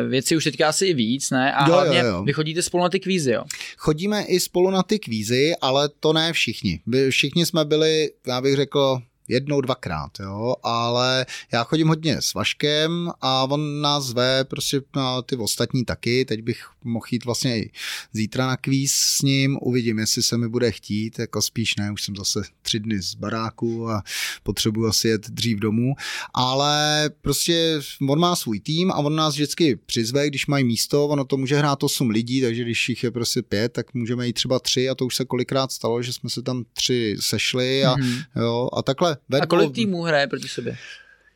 C: věci, už teďka asi i víc, ne? A jo, hlavně jo, jo. vy chodíte spolu na ty kvízy, jo?
B: Chodíme i spolu na ty kvízy, ale to ne všichni. Všichni jsme byli, já bych řekl, jednou, dvakrát, jo, ale já chodím hodně s Vaškem a on nás zve prostě na ty ostatní taky, teď bych mohl jít vlastně i zítra na kvíz s ním, uvidím, jestli se mi bude chtít, jako spíš ne, už jsem zase tři dny z baráku a potřebuji asi jet dřív domů, ale prostě on má svůj tým a on nás vždycky přizve, když mají místo, ono to může hrát 8 lidí, takže když jich je prostě pět, tak můžeme jít třeba tři a to už se kolikrát stalo, že jsme se tam tři sešli a, mm-hmm. jo, a takhle
C: a kolik týmů hraje proti sobě?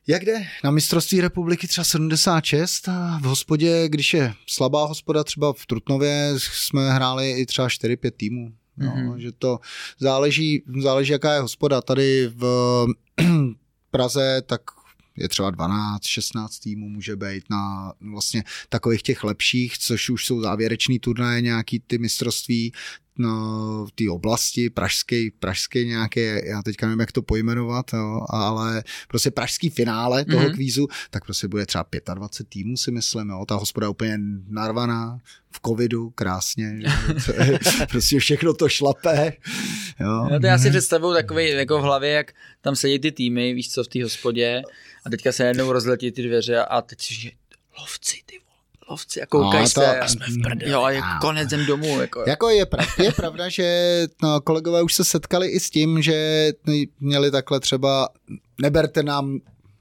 B: Jak jde? Na mistrovství republiky třeba 76 a v hospodě, když je slabá hospoda, třeba v Trutnově jsme hráli i třeba 4-5 týmů. No, mm-hmm. že to záleží, záleží, jaká je hospoda. Tady v Praze tak je třeba 12, 16 týmů může být na vlastně takových těch lepších, což už jsou závěrečný turnaje, nějaký ty mistrovství, no, v té oblasti, pražské, pražské nějaké, já teďka nevím, jak to pojmenovat, jo, ale prostě pražský finále toho mm-hmm. kvízu, tak prostě bude třeba 25 týmů, si myslím, jo, ta hospoda je úplně narvaná, v covidu, krásně, že, prostě všechno to šlape. Jo.
C: No to já si představuju takový jako v hlavě, jak tam sedí ty týmy, víš co, v té hospodě a teďka se jednou rozletí ty dveře a teď si lovci, ty lovci a koukají no, se. A jsme v prdeli. Jo, a je konec zem domů. Jako.
B: jako je, prav, je pravda, že no, kolegové už se setkali i s tím, že měli takhle třeba neberte nám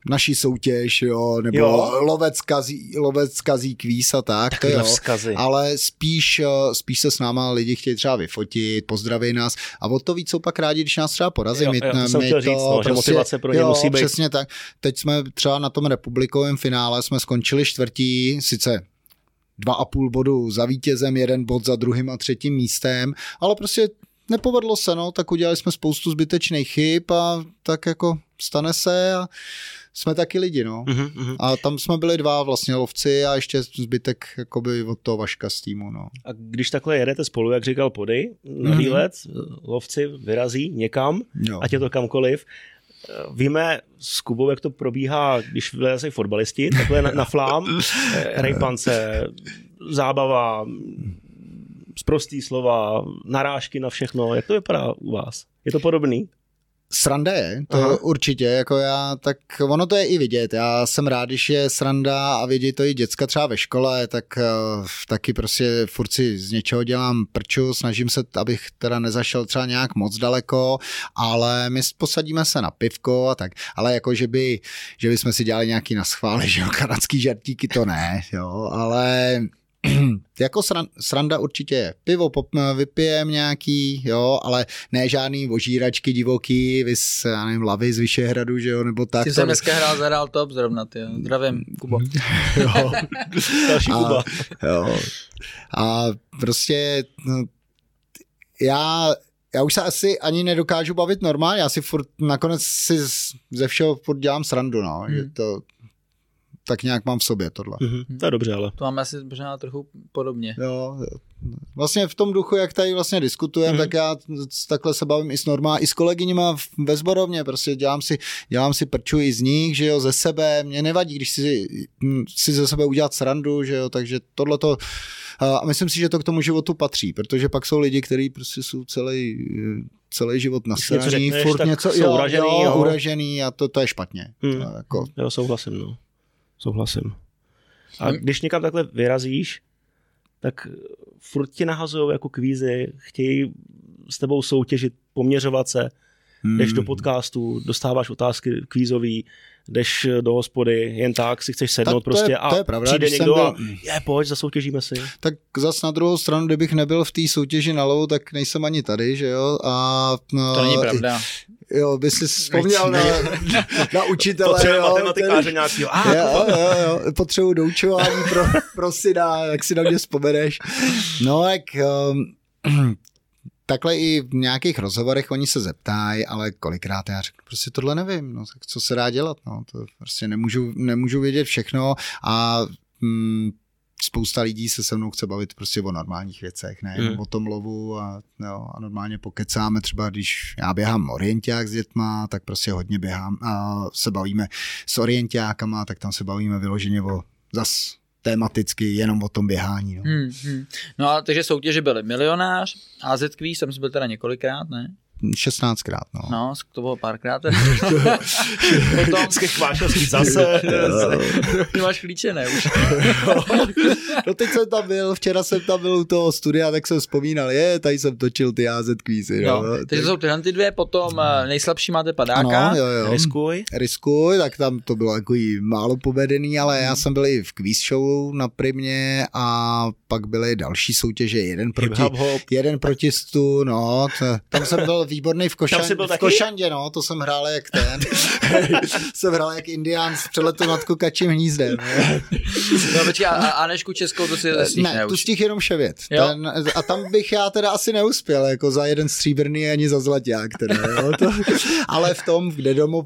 B: naší soutěž, jo, nebo jo. lovec kazí, lovec kazí kvíz a tak, to jo, vzkazy. ale spíš, eh, spíš se s náma lidi chtějí třeba vyfotit, pozdraví nás a o to víc jsou pak rádi, když nás třeba porazí.
A: Jo, my, jo, to, my to, říct, no, prostě, že motivace pro ně jo, musí být.
B: přesně tak. Teď jsme třeba na tom republikovém finále jsme skončili čtvrtí, sice dva a půl bodu za vítězem, jeden bod za druhým a třetím místem, ale prostě nepovedlo se, no, tak udělali jsme spoustu zbytečných chyb a tak jako stane se a jsme taky lidi, no. Uh-huh, A tam jsme byli dva vlastně lovci a ještě zbytek jakoby od toho Vaška z týmu, no.
A: A když takhle jedete spolu, jak říkal Pody, na uh-huh. výlet, lovci vyrazí někam, jo. ať je to kamkoliv, Víme s Kubou, jak to probíhá, když vylezají fotbalisti, takhle na, na flám, eh, rejpance, zábava, zprostý slova, narážky na všechno. Jak to vypadá u vás? Je to podobný?
B: Sranda je, to Aha. určitě, jako já, tak ono to je i vidět, já jsem rád, když je sranda a vidí to i děcka třeba ve škole, tak uh, taky prostě furt si z něčeho dělám prču, snažím se, abych teda nezašel třeba nějak moc daleko, ale my posadíme se na pivko a tak, ale jako, že by, že by jsme si dělali nějaký na schvály, že jo, kanadský žartíky, to ne, jo, ale jako sranda určitě je. Pivo pop, vypijem nějaký, jo, ale ne žádný ožíračky divoký, vys, já nevím, lavy z Vyšehradu, že jo, nebo tak.
C: Ty jsem dneska hrál za Real Top zrovna, ty jo. Zdravím, Kubo.
B: jo.
A: Další a, Kuba.
B: Jo. A prostě no, já já už se asi ani nedokážu bavit normálně, já si furt nakonec si ze všeho furt dělám srandu, no, hmm. že to tak nějak mám v sobě tohle.
A: Mm-hmm. To je dobře, ale.
C: To máme asi možná trochu podobně.
B: Jo, vlastně v tom duchu, jak tady vlastně diskutujeme, mm-hmm. tak já takhle se bavím i s Norma, i s kolegyněma ve zborovně, prostě dělám si, dělám si prču i z nich, že jo, ze sebe, mě nevadí, když si, si ze sebe udělat srandu, že jo, takže tohle to a myslím si, že to k tomu životu patří, protože pak jsou lidi, kteří prostě jsou celý, celý život nasraný, furt něco,
A: jo, uražený, jo, jo.
B: uražený a to, to je špatně. Hmm. To,
A: jako... Jo, souhlasím, no souhlasím. A když někam takhle vyrazíš, tak furt ti nahazují jako kvízy, chtějí s tebou soutěžit, poměřovat se, hmm. jdeš do podcastu, dostáváš otázky kvízový, jdeš do hospody, jen tak si chceš sednout tak to prostě je, a to je pravda, přijde někdo byl... a je, pojď, zasoutěžíme si.
B: Tak zas na druhou stranu, kdybych nebyl v té soutěži na lovu, tak nejsem ani tady, že jo? A,
C: no, to není pravda.
B: Jo, by si vzpomněl na, na učitele.
A: Potřebuje matematikáře nějakýho. Ah, jo,
B: jo, jo, potřebuji doučování pro, pro syna, jak si na mě vzpomeneš. No, tak um, takhle i v nějakých rozhovorech oni se zeptají, ale kolikrát já řeknu, prostě tohle nevím, no, tak co se dá dělat, no, to prostě nemůžu, nemůžu vědět všechno a mm, spousta lidí se se mnou chce bavit prostě o normálních věcech, ne mm. o tom lovu a, jo, a normálně pokecáme třeba, když já běhám orienták s dětma, tak prostě hodně běhám a se bavíme s orientákama, tak tam se bavíme vyloženě o zas tematicky jenom o tom běhání. No, hmm,
C: hmm. no a takže soutěže byly milionář, AZ Quiz, tam jsem byl teda několikrát, ne?
B: 16krát, no.
C: No, to bylo párkrát.
A: Potom... Skvášovský zase.
C: Ty máš klíče, ne? Už.
B: no teď jsem tam byl, včera jsem tam byl u toho studia, tak jsem vzpomínal, je, tady jsem točil ty AZ kvízy. No,
C: no. Takže jsou tyhle ty dvě, potom eh, nejslabší máte padáka.
B: Ano, jo, jo.
A: Riskuj.
B: Riskuj, tak tam to bylo jako málo povedený, ale já jsem byl i v kvíz show na primě a pak byly další soutěže, jeden proti, jeden proti stu, no, to, tam jsem byl výborný v, Košan, byl v Košandě, no, to jsem hrál jak ten. jsem hrál jak indián s přeletu nad kukačím hnízdem.
C: no, počkej, a, a Anešku Českou to si
B: stih, Ne, tu stih jenom ševět. Ten, a tam bych já teda asi neuspěl, jako za jeden stříbrný ani za zlaťák. Teda, jo, to, ale v tom, kde domov,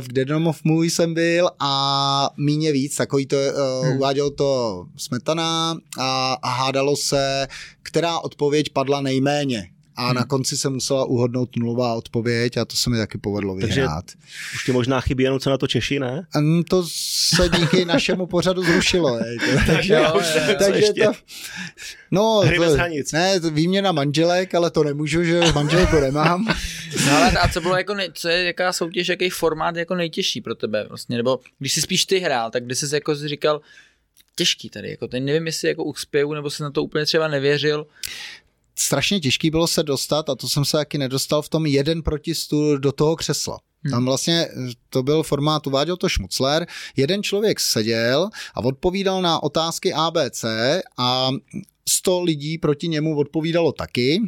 B: v kde domov můj jsem byl a míně víc, takový to uh, hmm. uváděl to Smetana a, a hádalo se, která odpověď padla nejméně a hmm. na konci se musela uhodnout nulová odpověď a to se mi taky povedlo vyhrát. Takže
A: už ti možná chybí jenom co na to Češi, ne?
B: To se díky našemu pořadu zrušilo. Je. takže jo, je, takže to, no,
A: Hry to, bez hranic.
B: Ne, to výměna manželek, ale to nemůžu, že manželku nemám.
C: No ale a co bylo jako, nej, co je, jaká soutěž, jaký formát jako nejtěžší pro tebe vlastně, nebo když jsi spíš ty hrál, tak kdy jsi jako říkal, těžký tady, jako ten nevím, jestli jako uspěju, nebo se na to úplně třeba nevěřil
B: strašně těžký bylo se dostat, a to jsem se taky nedostal v tom jeden proti stůl do toho křesla. Hmm. Tam vlastně to byl formát, uváděl to Šmucler, jeden člověk seděl a odpovídal na otázky ABC a 100 lidí proti němu odpovídalo taky,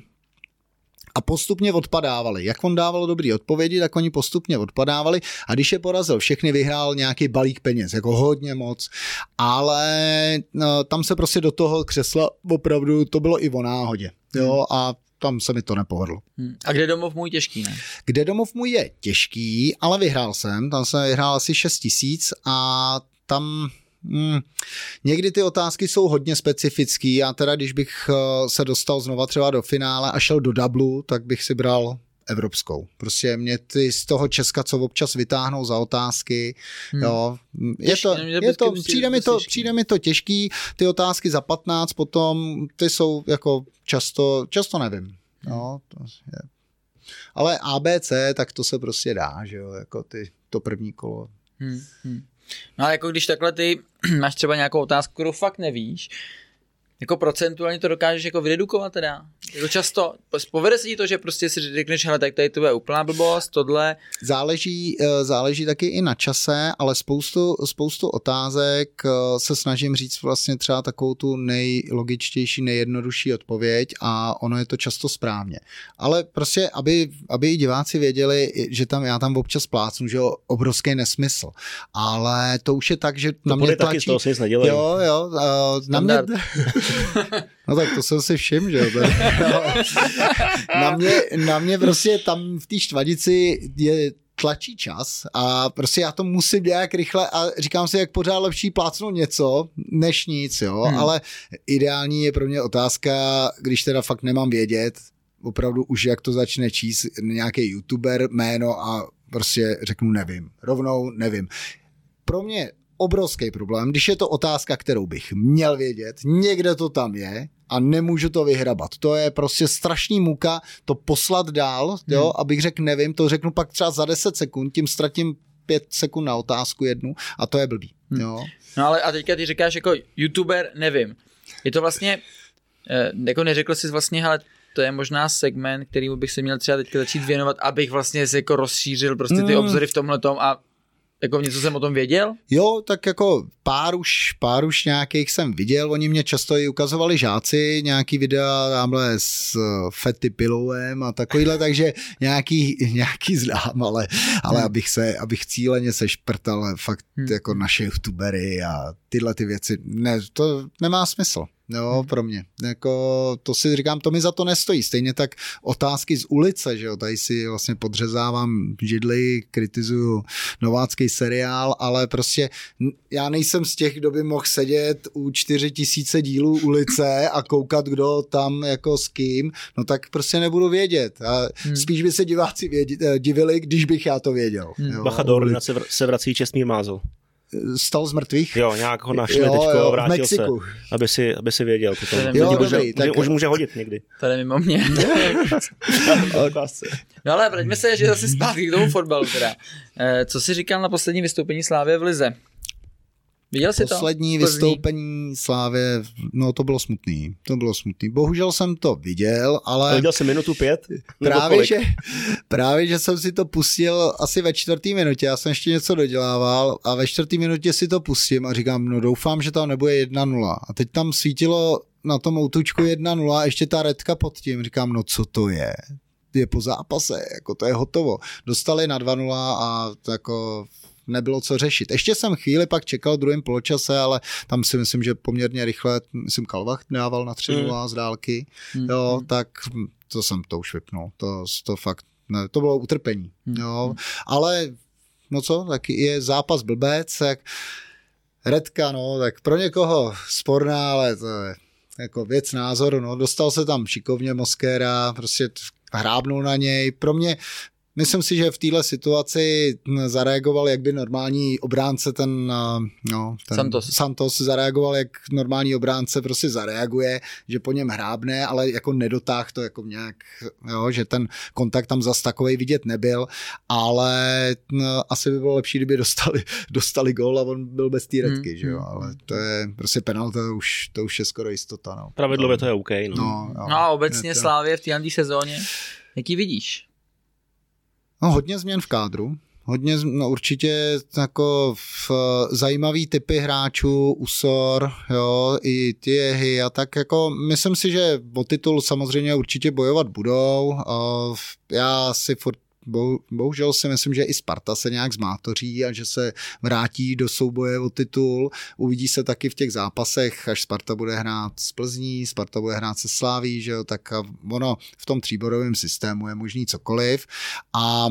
B: a postupně odpadávali. Jak on dával dobrý odpovědi, tak oni postupně odpadávali a když je porazil všechny, vyhrál nějaký balík peněz, jako hodně moc, ale no, tam se prostě do toho křesla opravdu, to bylo i o náhodě. Jo, hmm. a tam se mi to nepovedlo.
C: Hmm. A kde domov můj těžký, ne?
B: Kde domov můj je těžký, ale vyhrál jsem, tam jsem vyhrál asi 6 tisíc a tam Hmm. Někdy ty otázky jsou hodně specifický. Já teda, když bych eh, se dostal znova třeba do finále a šel do dublu, tak bych si bral evropskou. Prostě mě ty z toho Česka, co občas vytáhnou za otázky, hmm. jo, je to, je to, přijde, mi to, přijde mi to těžký, ty otázky za 15 potom, ty jsou jako často, často nevím. Jo, to je. Ale ABC, tak to se prostě dá, že jo, jako ty, to první kolo. Hmm.
C: Hmm. No a jako když takhle ty máš třeba nějakou otázku, kterou fakt nevíš, jako procentuálně to dokážeš jako vydedukovat teda? Jako často, povede se ti to, že prostě si řekneš, hele, tak tady to je úplná blbost, tohle.
B: Záleží, eh, záleží taky i na čase, ale spoustu, spoustu otázek eh, se snažím říct vlastně třeba takovou tu nejlogičtější, nejjednodušší odpověď a ono je to často správně. Ale prostě, aby, aby i diváci věděli, že tam já tam občas plácnu, že jo, obrovský nesmysl. Ale to už je tak, že to
A: na mě tlačí... Taky z toho si
B: jo, jo, uh, na mě, No tak to jsem si všiml, že na, mě, na mě prostě tam v té štvanici je tlačí čas a prostě já to musím nějak rychle a říkám si, jak pořád lepší plácnout něco, než nic, jo, hmm. ale ideální je pro mě otázka, když teda fakt nemám vědět, opravdu už jak to začne číst nějaký youtuber jméno a prostě řeknu nevím, rovnou nevím. Pro mě obrovský problém, když je to otázka, kterou bych měl vědět, někde to tam je a nemůžu to vyhrabat. To je prostě strašný muka to poslat dál, jo, hmm. abych řekl nevím, to řeknu pak třeba za 10 sekund, tím ztratím 5 sekund na otázku jednu a to je blbý. Hmm. Jo.
C: No ale a teďka ty říkáš jako youtuber, nevím. Je to vlastně, eh, jako neřekl jsi vlastně, ale to je možná segment, který bych se měl třeba teďka začít věnovat, abych vlastně se jako rozšířil prostě ty hmm. obzory v tomhle a jako něco jsem o tom věděl?
B: Jo, tak jako pár už, pár už nějakých jsem viděl, oni mě často i ukazovali žáci, nějaký videa tamhle s eh, Fety Pilouem a takovýhle, takže nějaký, nějaký znám, ale, ale hmm. abych se, abych cíleně se šprtal fakt hmm. jako naše youtubery a tyhle ty věci, ne, to nemá smysl. Jo, hmm. pro mě. Jako, to si říkám, to mi za to nestojí. Stejně tak otázky z ulice, že jo, tady si vlastně podřezávám židli, kritizuju novácký seriál, ale prostě já nejsem z těch, kdo by mohl sedět u čtyři tisíce dílů ulice a koukat, kdo tam jako s kým, no tak prostě nebudu vědět. A hmm. spíš by se diváci vědět, divili, když bych já to věděl.
A: Hmm. Jo, Bacha do se vrací Čestmír Mázl
B: stal z mrtvých.
A: Jo, nějak ho našli jo, teďko, jo, vrátil se, aby si, aby si věděl. Potom.
B: Jo,
A: dobrý,
B: může,
A: tak... už může hodit někdy.
C: To je mimo mě. no ale vraťme se že zase zpátky k tomu fotbalu teda. Eh, co jsi říkal na poslední vystoupení Slávě v Lize? Viděl jsi
B: Poslední to? vystoupení Slávě, no to bylo smutný, to bylo smutný. Bohužel jsem to viděl, ale...
A: viděl jsem minutu pět?
B: Právě že, právě, že jsem si to pustil asi ve čtvrtý minutě, já jsem ještě něco dodělával a ve čtvrtý minutě si to pustím a říkám, no doufám, že tam nebude 1-0. A teď tam svítilo na tom outučku 1-0 a ještě ta redka pod tím, říkám, no co to je? Je po zápase, jako to je hotovo. Dostali na 2-0 a jako nebylo co řešit. Ještě jsem chvíli pak čekal druhým poločase, ale tam si myslím, že poměrně rychle, myslím, Kalvach dával na 3 mm. z dálky, mm. jo, mm. tak to jsem to už vypnul. To, to fakt, ne, to bylo utrpení, mm. jo, mm. ale no co, tak je zápas blbec, jak Redka, no, tak pro někoho sporná, ale to je jako věc názoru, no, dostal se tam šikovně Moskéra, prostě hrábnul na něj. Pro mě Myslím si, že v této situaci zareagoval, jak by normální obránce ten, no, ten
C: Santos.
B: Santos zareagoval, jak normální obránce prostě zareaguje, že po něm hrábne, ale jako nedotáh to jako nějak, jo, že ten kontakt tam zas takovej vidět nebyl, ale no, asi by bylo lepší, kdyby dostali, dostali gol a on byl bez té redky, hmm. že jo, hmm, ale to je prostě penalta, to už, to už je skoro jistota, no.
A: Pravidlově to je OK, no.
B: No,
C: no a obecně to... Slávě v té sezóně, jaký vidíš?
B: No, hodně změn v kádru. Hodně, no určitě jako v zajímavý typy hráčů, Usor, jo, i Tiehy a tak jako myslím si, že o titul samozřejmě určitě bojovat budou. Já si furt bohužel si myslím, že i Sparta se nějak zmátoří a že se vrátí do souboje o titul. Uvidí se taky v těch zápasech, až Sparta bude hrát s Plzní, Sparta bude hrát se Sláví, že jo, tak ono v tom tříborovém systému je možný cokoliv. A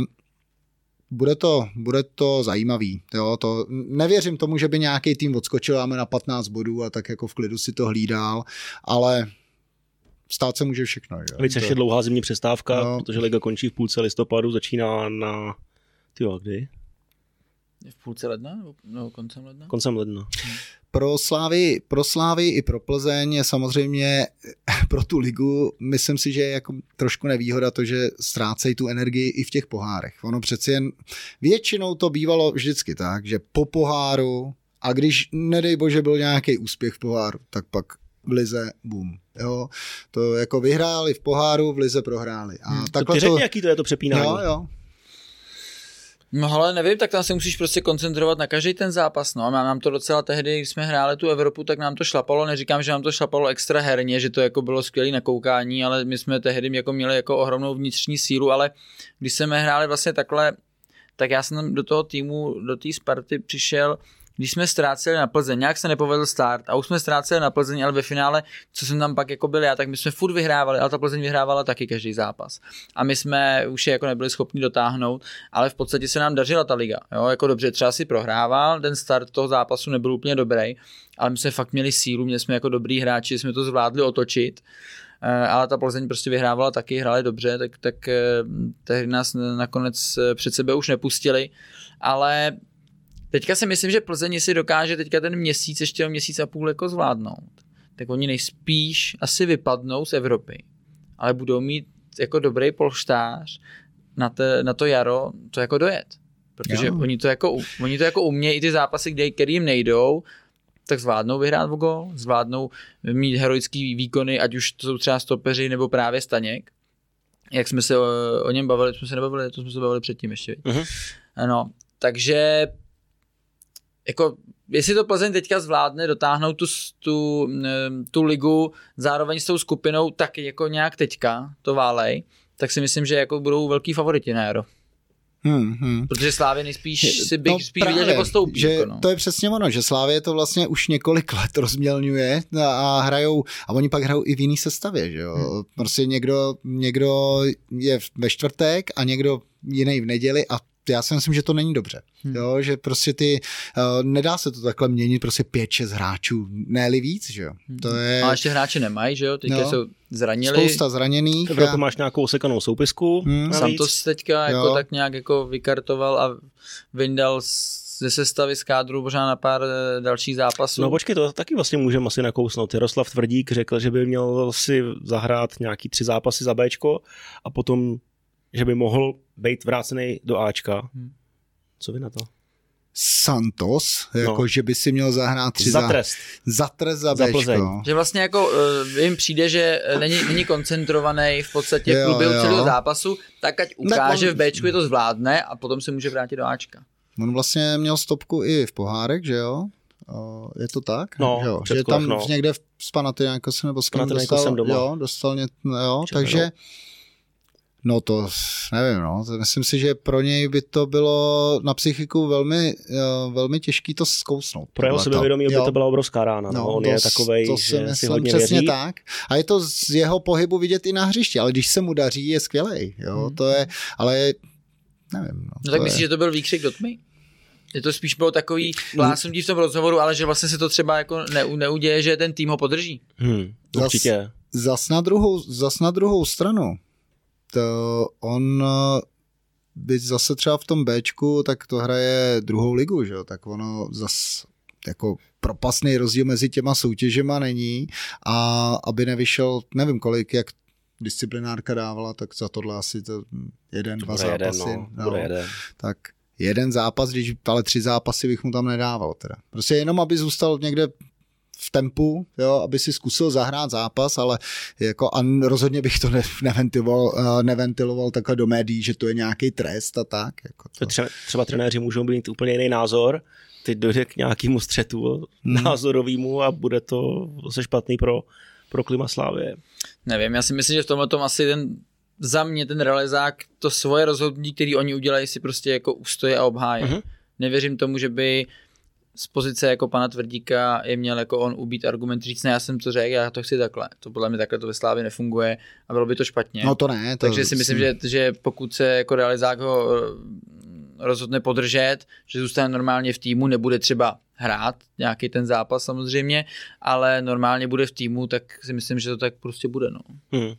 B: bude to, bude to zajímavý. Jo, to, nevěřím tomu, že by nějaký tým odskočil máme na 15 bodů a tak jako v klidu si to hlídal, ale stát se může všechno. Že?
A: Víc ještě dlouhá zimní přestávka, no. protože liga končí v půlce listopadu, začíná na... Ty kdy?
C: V půlce ledna? Nebo koncem ledna?
A: Koncem ledna.
C: Hmm.
B: Pro Slávy, pro Slávy i pro Plzeň je samozřejmě pro tu ligu, myslím si, že je jako trošku nevýhoda to, že ztrácejí tu energii i v těch pohárech. Ono přeci jen většinou to bývalo vždycky tak, že po poháru a když, nedej bože, byl nějaký úspěch v poháru, tak pak v lize boom. Jo, to jako vyhráli v poháru, v lize prohráli. A
A: hmm, takhle to řekni, to... jaký to je to přepínání.
B: Jo, jo.
C: No ale nevím, tak tam se musíš prostě koncentrovat na každý ten zápas. No a nám to docela tehdy, když jsme hráli tu Evropu, tak nám to šlapalo. Neříkám, že nám to šlapalo extra herně, že to jako bylo skvělé na koukání, ale my jsme tehdy jako měli jako ohromnou vnitřní sílu, ale když jsme hráli vlastně takhle, tak já jsem do toho týmu, do té Sparty přišel když jsme ztráceli na Plzeň, nějak se nepovedl start a už jsme ztráceli na Plzeň, ale ve finále, co jsem tam pak jako byl já, tak my jsme furt vyhrávali, ale ta Plzeň vyhrávala taky každý zápas. A my jsme už je jako nebyli schopni dotáhnout, ale v podstatě se nám dařila ta liga. Jo? Jako dobře, třeba si prohrával, ten start toho zápasu nebyl úplně dobrý, ale my jsme fakt měli sílu, měli jsme jako dobrý hráči, jsme to zvládli otočit eh, ale ta Plzeň prostě vyhrávala taky, hráli dobře, tak, tak eh, tehdy nás nakonec eh, před sebe už nepustili, ale Teďka si myslím, že Plzeň si dokáže teďka ten měsíc, ještě měsíc a půl jako zvládnout, tak oni nejspíš asi vypadnou z Evropy, ale budou mít jako dobrý polštář na, te, na to jaro to jako dojet. Protože jo. oni to, jako, oni to jako umějí i ty zápasy, kde, který jim nejdou, tak zvládnou vyhrát v gol, zvládnou mít heroický výkony, ať už to jsou třeba stopeři nebo právě Staněk. Jak jsme se o, o něm bavili, jsme se nebavili, to jsme se bavili předtím ještě. Uh-huh. No, takže jako, jestli to Plzeň teďka zvládne dotáhnout tu, tu, tu ligu zároveň s tou skupinou taky jako nějak teďka, to válej, tak si myslím, že jako budou velký favoriti na jaro. Hmm, hmm. Protože Slávě nejspíš si bych no, spíš právě, viděl, že postoupí.
B: Že jako no. To je přesně ono, že Slávě to vlastně už několik let rozmělňuje a hrajou, a oni pak hrajou i v jiný sestavě, že jo. Hmm. Prostě někdo, někdo je ve čtvrtek a někdo jiný v neděli a já si myslím, že to není dobře. Hmm. Jo, že prostě ty, uh, nedá se to takhle měnit prostě pět, šest hráčů, ne víc, že jo. Hmm. To je...
C: A ještě hráči nemají, že jo, teďka no. jsou zranili.
B: Spousta zraněných.
A: V a... máš nějakou sekanou soupisku.
C: Hmm. Santos teďka jako jo. tak nějak jako vykartoval a vyndal ze sestavy z kádru možná na pár eh, dalších zápasů.
A: No počkej, to taky vlastně můžeme asi nakousnout. Jaroslav Tvrdík řekl, že by měl si zahrát nějaký tři zápasy za Bčko a potom že by mohl být vrácený do Ačka. Hmm. Co vy na to?
B: Santos, jako no. že by si měl zahrát tři
A: za trest.
B: Za, trest za, za Bčko.
C: Že vlastně jako uh, jim přijde, že není, není koncentrovaný v podstatě v průběhu celého zápasu, tak ať ukáže on... v Bčku, je to zvládne a potom se může vrátit do Ačka.
B: On vlastně měl stopku i v pohárek, že jo? Je to tak?
A: No,
B: že, jo?
A: že
B: tam
A: no.
B: někde v Panathinaikose nebo s kým dostal,
A: doma.
B: jo, dostal ně, jo, takže no No to nevím, no. Myslím si, že pro něj by to bylo na psychiku velmi, uh, velmi těžký to zkousnout.
A: Pro jeho sebevědomí by to byla obrovská rána. No, no. On to, je takovej, to si že myslím, si hodně
B: přesně
A: věří.
B: tak. A je to z jeho pohybu vidět i na hřišti, ale když se mu daří, je skvělý. Jo, hmm. to je, ale nevím. No,
C: no tak myslíš, je... že to byl výkřik do tmy? Je to spíš bylo takový vlásnutí v tom rozhovoru, ale že vlastně se to třeba jako ne, neuděje, že ten tým ho podrží.
A: Hmm, určitě.
B: Zas, zas, na druhou, zas na druhou stranu, to on eh, by zase třeba v tom Bčku, tak to hraje druhou ligu, že jo? tak ono zase jako propasný rozdíl mezi těma soutěžema není a aby nevyšel, nevím kolik, jak disciplinárka dávala, tak za tohle asi to jeden, dva
A: bude
B: zápasy.
A: Jeden, no, no, jeden.
B: Tak jeden zápas, když ale tři zápasy bych mu tam nedával. Teda. Prostě jenom, aby zůstal někde v tempu, jo, aby si zkusil zahrát zápas, ale jako a rozhodně bych to ne, neventiloval, eh, neventiloval takhle do médií, že to je nějaký trest a tak. Jako to.
A: Třeba, třeba trenéři můžou mít úplně jiný názor, teď dojde k nějakému střetu hmm. názorovému a bude to zase špatný pro, pro klima Slávě.
C: Nevím, já si myslím, že v tomhle tom asi ten za mě ten realizák to svoje rozhodnutí, který oni udělají, si prostě jako ustoje a obhájí. Uh-huh. Nevěřím tomu, že by z pozice jako pana Tvrdíka je měl jako on ubít argument říct, ne, já jsem to řekl, já to chci takhle. To podle mě takhle to ve Slávě nefunguje a bylo by to špatně.
B: No to ne. To
C: Takže si myslím, že, že pokud se jako realizák ho eh, rozhodne podržet, že zůstane normálně v týmu, nebude třeba hrát nějaký ten zápas samozřejmě, ale normálně bude v týmu, tak si myslím, že to tak prostě bude. No.
A: Hmm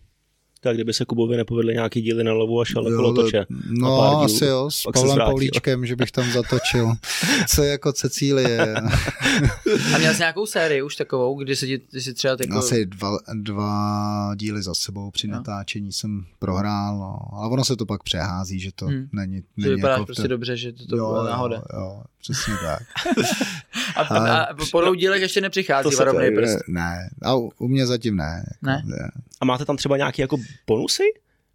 A: tak kdyby se Kubovi nepovedly nějaký díly na lovu a šel okolo toče.
B: No pár dílů, asi jo, s Pavlem Paulíčkem, že bych tam zatočil. Co jako Cecílie.
C: a měl jsi nějakou sérii už takovou, kdy kdy si třeba jako...
B: Asi dva, dva díly za sebou při no. natáčení jsem prohrál, no. ale ono se to pak přehází, že to hmm. není, není
C: to vypadá jako prostě to... dobře, že to, to jo, byla náhoda.
B: Jo, jo, přesně tak.
C: a, a, a po dvou dílech ještě nepřichází varovný prst?
B: Ne, a u, u mě zatím ne.
C: Jako, ne?
A: ne. A máte tam třeba nějaký jako bonusy?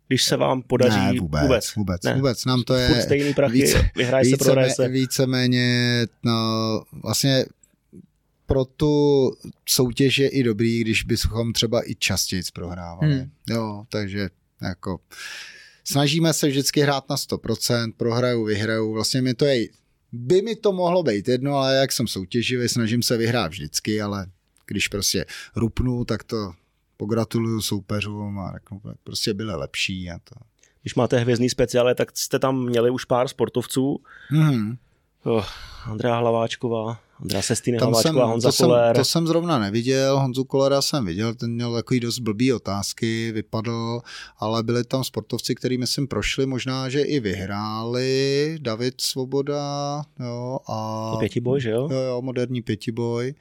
A: Když se vám podaří
B: ne, vůbec, vůbec, vůbec, ne. vůbec. Nám to je
A: stejný prachy, více, vyhraje více, se, prohraje se.
B: Víceméně, no, vlastně pro tu soutěž je i dobrý, když bychom třeba i častěji prohrávali. Hmm. Jo, takže jako snažíme se vždycky hrát na 100%, prohraju, vyhraju, vlastně mi to je, by mi to mohlo být jedno, ale jak jsem soutěživý, snažím se vyhrát vždycky, ale když prostě rupnu, tak to pogratuluju soupeřům a řeknu, prostě byly lepší a to.
A: Když máte hvězdný speciále, tak jste tam měli už pár sportovců.
B: Mm-hmm.
A: Oh, Andrea Hlaváčková, Andrea Sestýny Hlaváčková, jsem, Honza
B: to
A: Koller.
B: Jsem, to jsem zrovna neviděl, Honzu Kolera jsem viděl, ten měl takový dost blbý otázky, vypadl, ale byli tam sportovci, který myslím prošli, možná, že i vyhráli, David Svoboda, jo, a...
A: Pětiboj, že jo?
B: Jo, jo, moderní pětiboj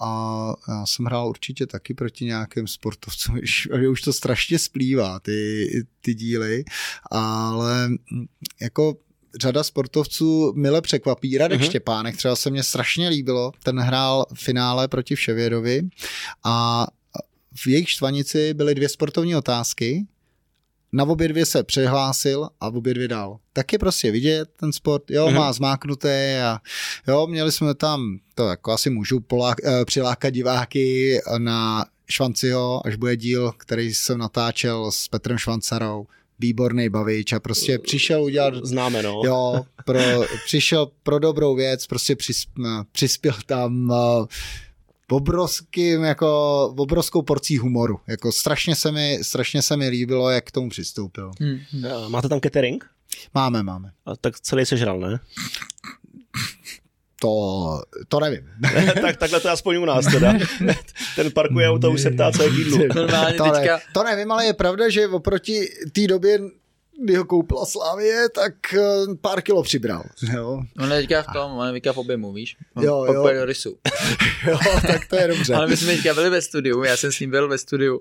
B: a já jsem hrál určitě taky proti nějakým sportovcům, že už to strašně splývá, ty, ty díly, ale jako řada sportovců mile překvapí. Radek uh-huh. Štěpánek třeba se mně strašně líbilo, ten hrál v finále proti Vševědovi a v jejich štvanici byly dvě sportovní otázky, na obě dvě se přihlásil a obě dvě dal. Tak je prostě vidět ten sport, jo, uh-huh. má zmáknuté a jo, měli jsme tam, to jako asi můžu polák, eh, přilákat diváky na Švanciho, až bude díl, který jsem natáčel s Petrem Švancarou, výborný bavič a prostě přišel udělat...
A: Známe, no.
B: Jo, pro, přišel pro dobrou věc, prostě přis, přispěl tam uh, obrovským, jako obrovskou porcí humoru. Jako strašně se mi, strašně se mi líbilo, jak k tomu přistoupil. Hmm.
A: Máte tam catering?
B: Máme, máme.
A: A tak celý sežral, ne?
B: To, to nevím.
A: tak takhle to aspoň u nás teda. Ten parkuje auto, už se ptá, co je jídlo.
C: Normálně
B: to,
C: teďka...
B: ne, to nevím, ale je pravda, že oproti té době kdy ho koupila Slávě, tak eh, pár kilo přibral. Jo.
C: On je teďka v tom, on je teďka v objemu, víš? On
B: jo, jo.
C: do rysu.
B: jo, tak to je dobře.
C: Ale my jsme teďka byli ve studiu, já jsem s ním byl ve studiu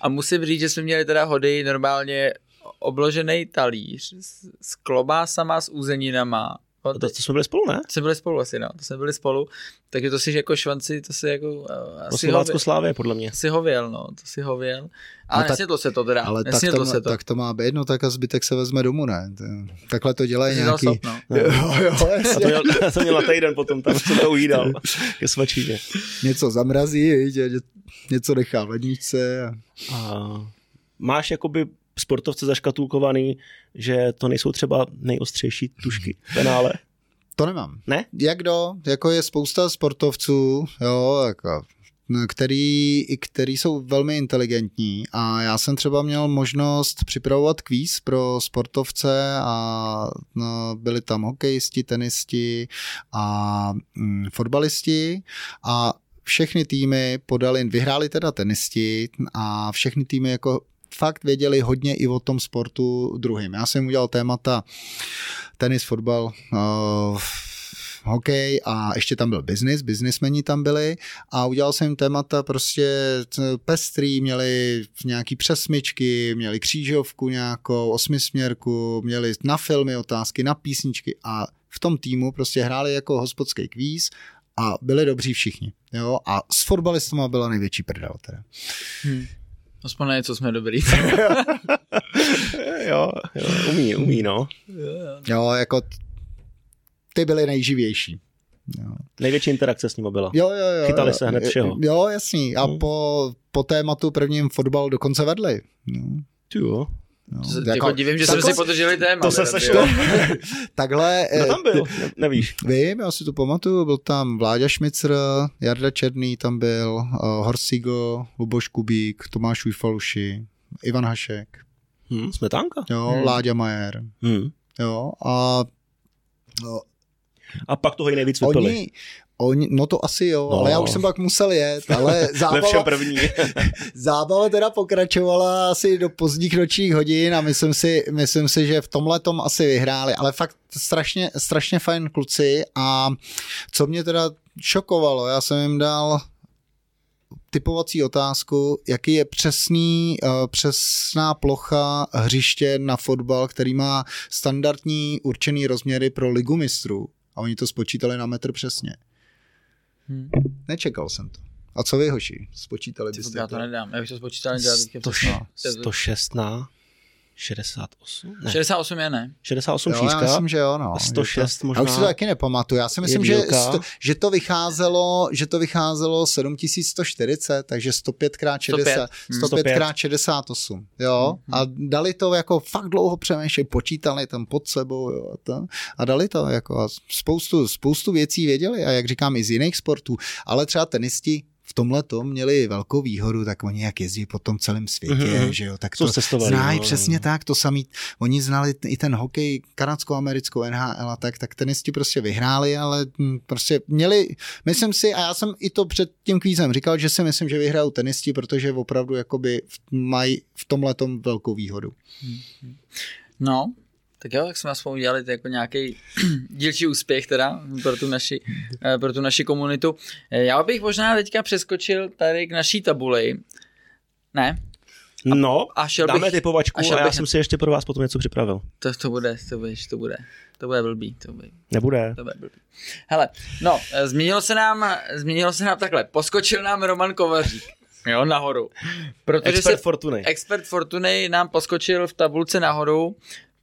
C: a musím říct, že jsme měli teda hody normálně obložený talíř s, s klobásama, s uzeninama,
A: to, to, to jsme byli spolu, ne?
C: To jsme byli spolu asi, no. To jsme byli spolu. Takže to si jako švanci, to si jako... Uh,
A: asi Slovácko Slávě, podle mě.
C: Si hověl, no. To si hověl. Ale no nesnědlo se to teda.
B: Ale tak to, má,
C: se to.
B: tak to má být, no tak a zbytek se vezme domů, ne? Takhle to dělají nějaký...
C: Sop, no.
B: jo, jo,
A: a to měl, to měl na týden potom, tam se to ujídal ke svačíně.
B: Něco zamrazí, víš, něco nechá v ledničce. A...
A: a máš jakoby sportovce zaškatulkovaný, že to nejsou třeba nejostřejší tušky penále?
B: To nemám.
A: Ne?
B: Jak do? Jako je spousta sportovců, jo, jako který, který jsou velmi inteligentní a já jsem třeba měl možnost připravovat kvíz pro sportovce a no, byli tam hokejisti, tenisti a mm, fotbalisti a všechny týmy podali, vyhráli teda tenisti a všechny týmy jako fakt věděli hodně i o tom sportu druhým. Já jsem udělal témata tenis, fotbal, uh, hokej a ještě tam byl business, businessmeni tam byli a udělal jsem témata prostě pestrý, měli nějaký přesmyčky, měli křížovku nějakou, osmisměrku, měli na filmy otázky, na písničky a v tom týmu prostě hráli jako hospodský kvíz a byli dobří všichni. Jo? A s fotbalistama byla největší prdel teda. Hmm.
C: Aspoň něco jsme dobrý.
A: jo, jo, umí, umí, no.
B: Jo, jako ty byly nejživější.
A: Jo. Největší interakce s ním byla.
B: Jo, jo, jo.
A: Chytali
B: jo,
A: se hned všeho.
B: Jo, jasný. A hmm. po, po tématu prvním fotbal dokonce vedli.
A: No. Jo.
C: No, to jako, jako divím, že jsme si podrželi téma.
A: To se sešlo.
B: Takhle.
A: Kdo tam byl? Ne, nevíš.
B: Vím, já si to pamatuju. Byl tam Vláďa Šmicr, Jarda Černý tam byl, uh, Horsigo, Luboš Kubík, Tomáš Ujfaluši, Ivan Hašek.
A: Hmm, smetánka.
B: Jo, hmm. Láďa Majer.
A: Hmm.
B: Jo, a
A: no, a pak toho i nejvíc vypili.
B: Oni, Oni, no to asi jo, no. ale já už jsem pak musel jet, ale zábava,
A: první.
B: zábava teda pokračovala asi do pozdních nočních hodin a myslím si, myslím si, že v tomhle tom asi vyhráli, ale fakt strašně, strašně fajn kluci a co mě teda šokovalo, já jsem jim dal typovací otázku, jaký je přesný, uh, přesná plocha hřiště na fotbal, který má standardní určený rozměry pro ligu mistrů. A oni to spočítali na metr přesně. Hmm. Nečekal jsem to. A co vy, hoši? Spočítali byste? to?
C: Já to nedám, já bych to spočítal.
A: nedělal bych to. 116. 68?
C: Ne. 68 je ne.
A: 68
B: jo,
A: šířka.
B: Já myslím, že jo, no.
A: 106
B: to,
A: možná.
B: Já už si to taky nepamatuju. Já si myslím, že, sto, že, to vycházelo, že to vycházelo 7140, takže 105 x 60, 105 x 68. Jo, hmm. a dali to jako fakt dlouho přemýšleli, počítali tam pod sebou, jo, a, to, a dali to jako a spoustu, spoustu věcí věděli a jak říkám i z jiných sportů, ale třeba tenisti v tomhle tom měli velkou výhodu, tak oni jak jezdí po tom celém světě, mm-hmm. že jo, tak to znají přesně tak, to samý, oni znali i ten hokej kanadskou-americkou NHL a tak, tak tenisti prostě vyhráli, ale hm, prostě měli, myslím si, a já jsem i to před tím kvízem říkal, že si myslím, že vyhrajou tenisti, protože opravdu jakoby mají v tomhle tom velkou výhodu.
C: No, tak jo, tak jsme aspoň udělali jako nějaký dílčí úspěch teda pro tu, naši, eh, pro tu naši komunitu. Eh, já bych možná teďka přeskočil tady k naší tabuli. Ne?
A: No, a šel dáme bych, typovačku a, a já bych... jsem si ještě pro vás potom něco připravil.
C: To, to bude, to bude, to bude. To bude blbý. To bude.
A: Nebude.
C: To bude blbý. Hele, no, eh, změnilo se nám, změnilo se nám takhle. Poskočil nám Roman Kovařík. Jo, nahoru.
A: Protože expert se, Fortuny.
C: Expert Fortuny nám poskočil v tabulce nahoru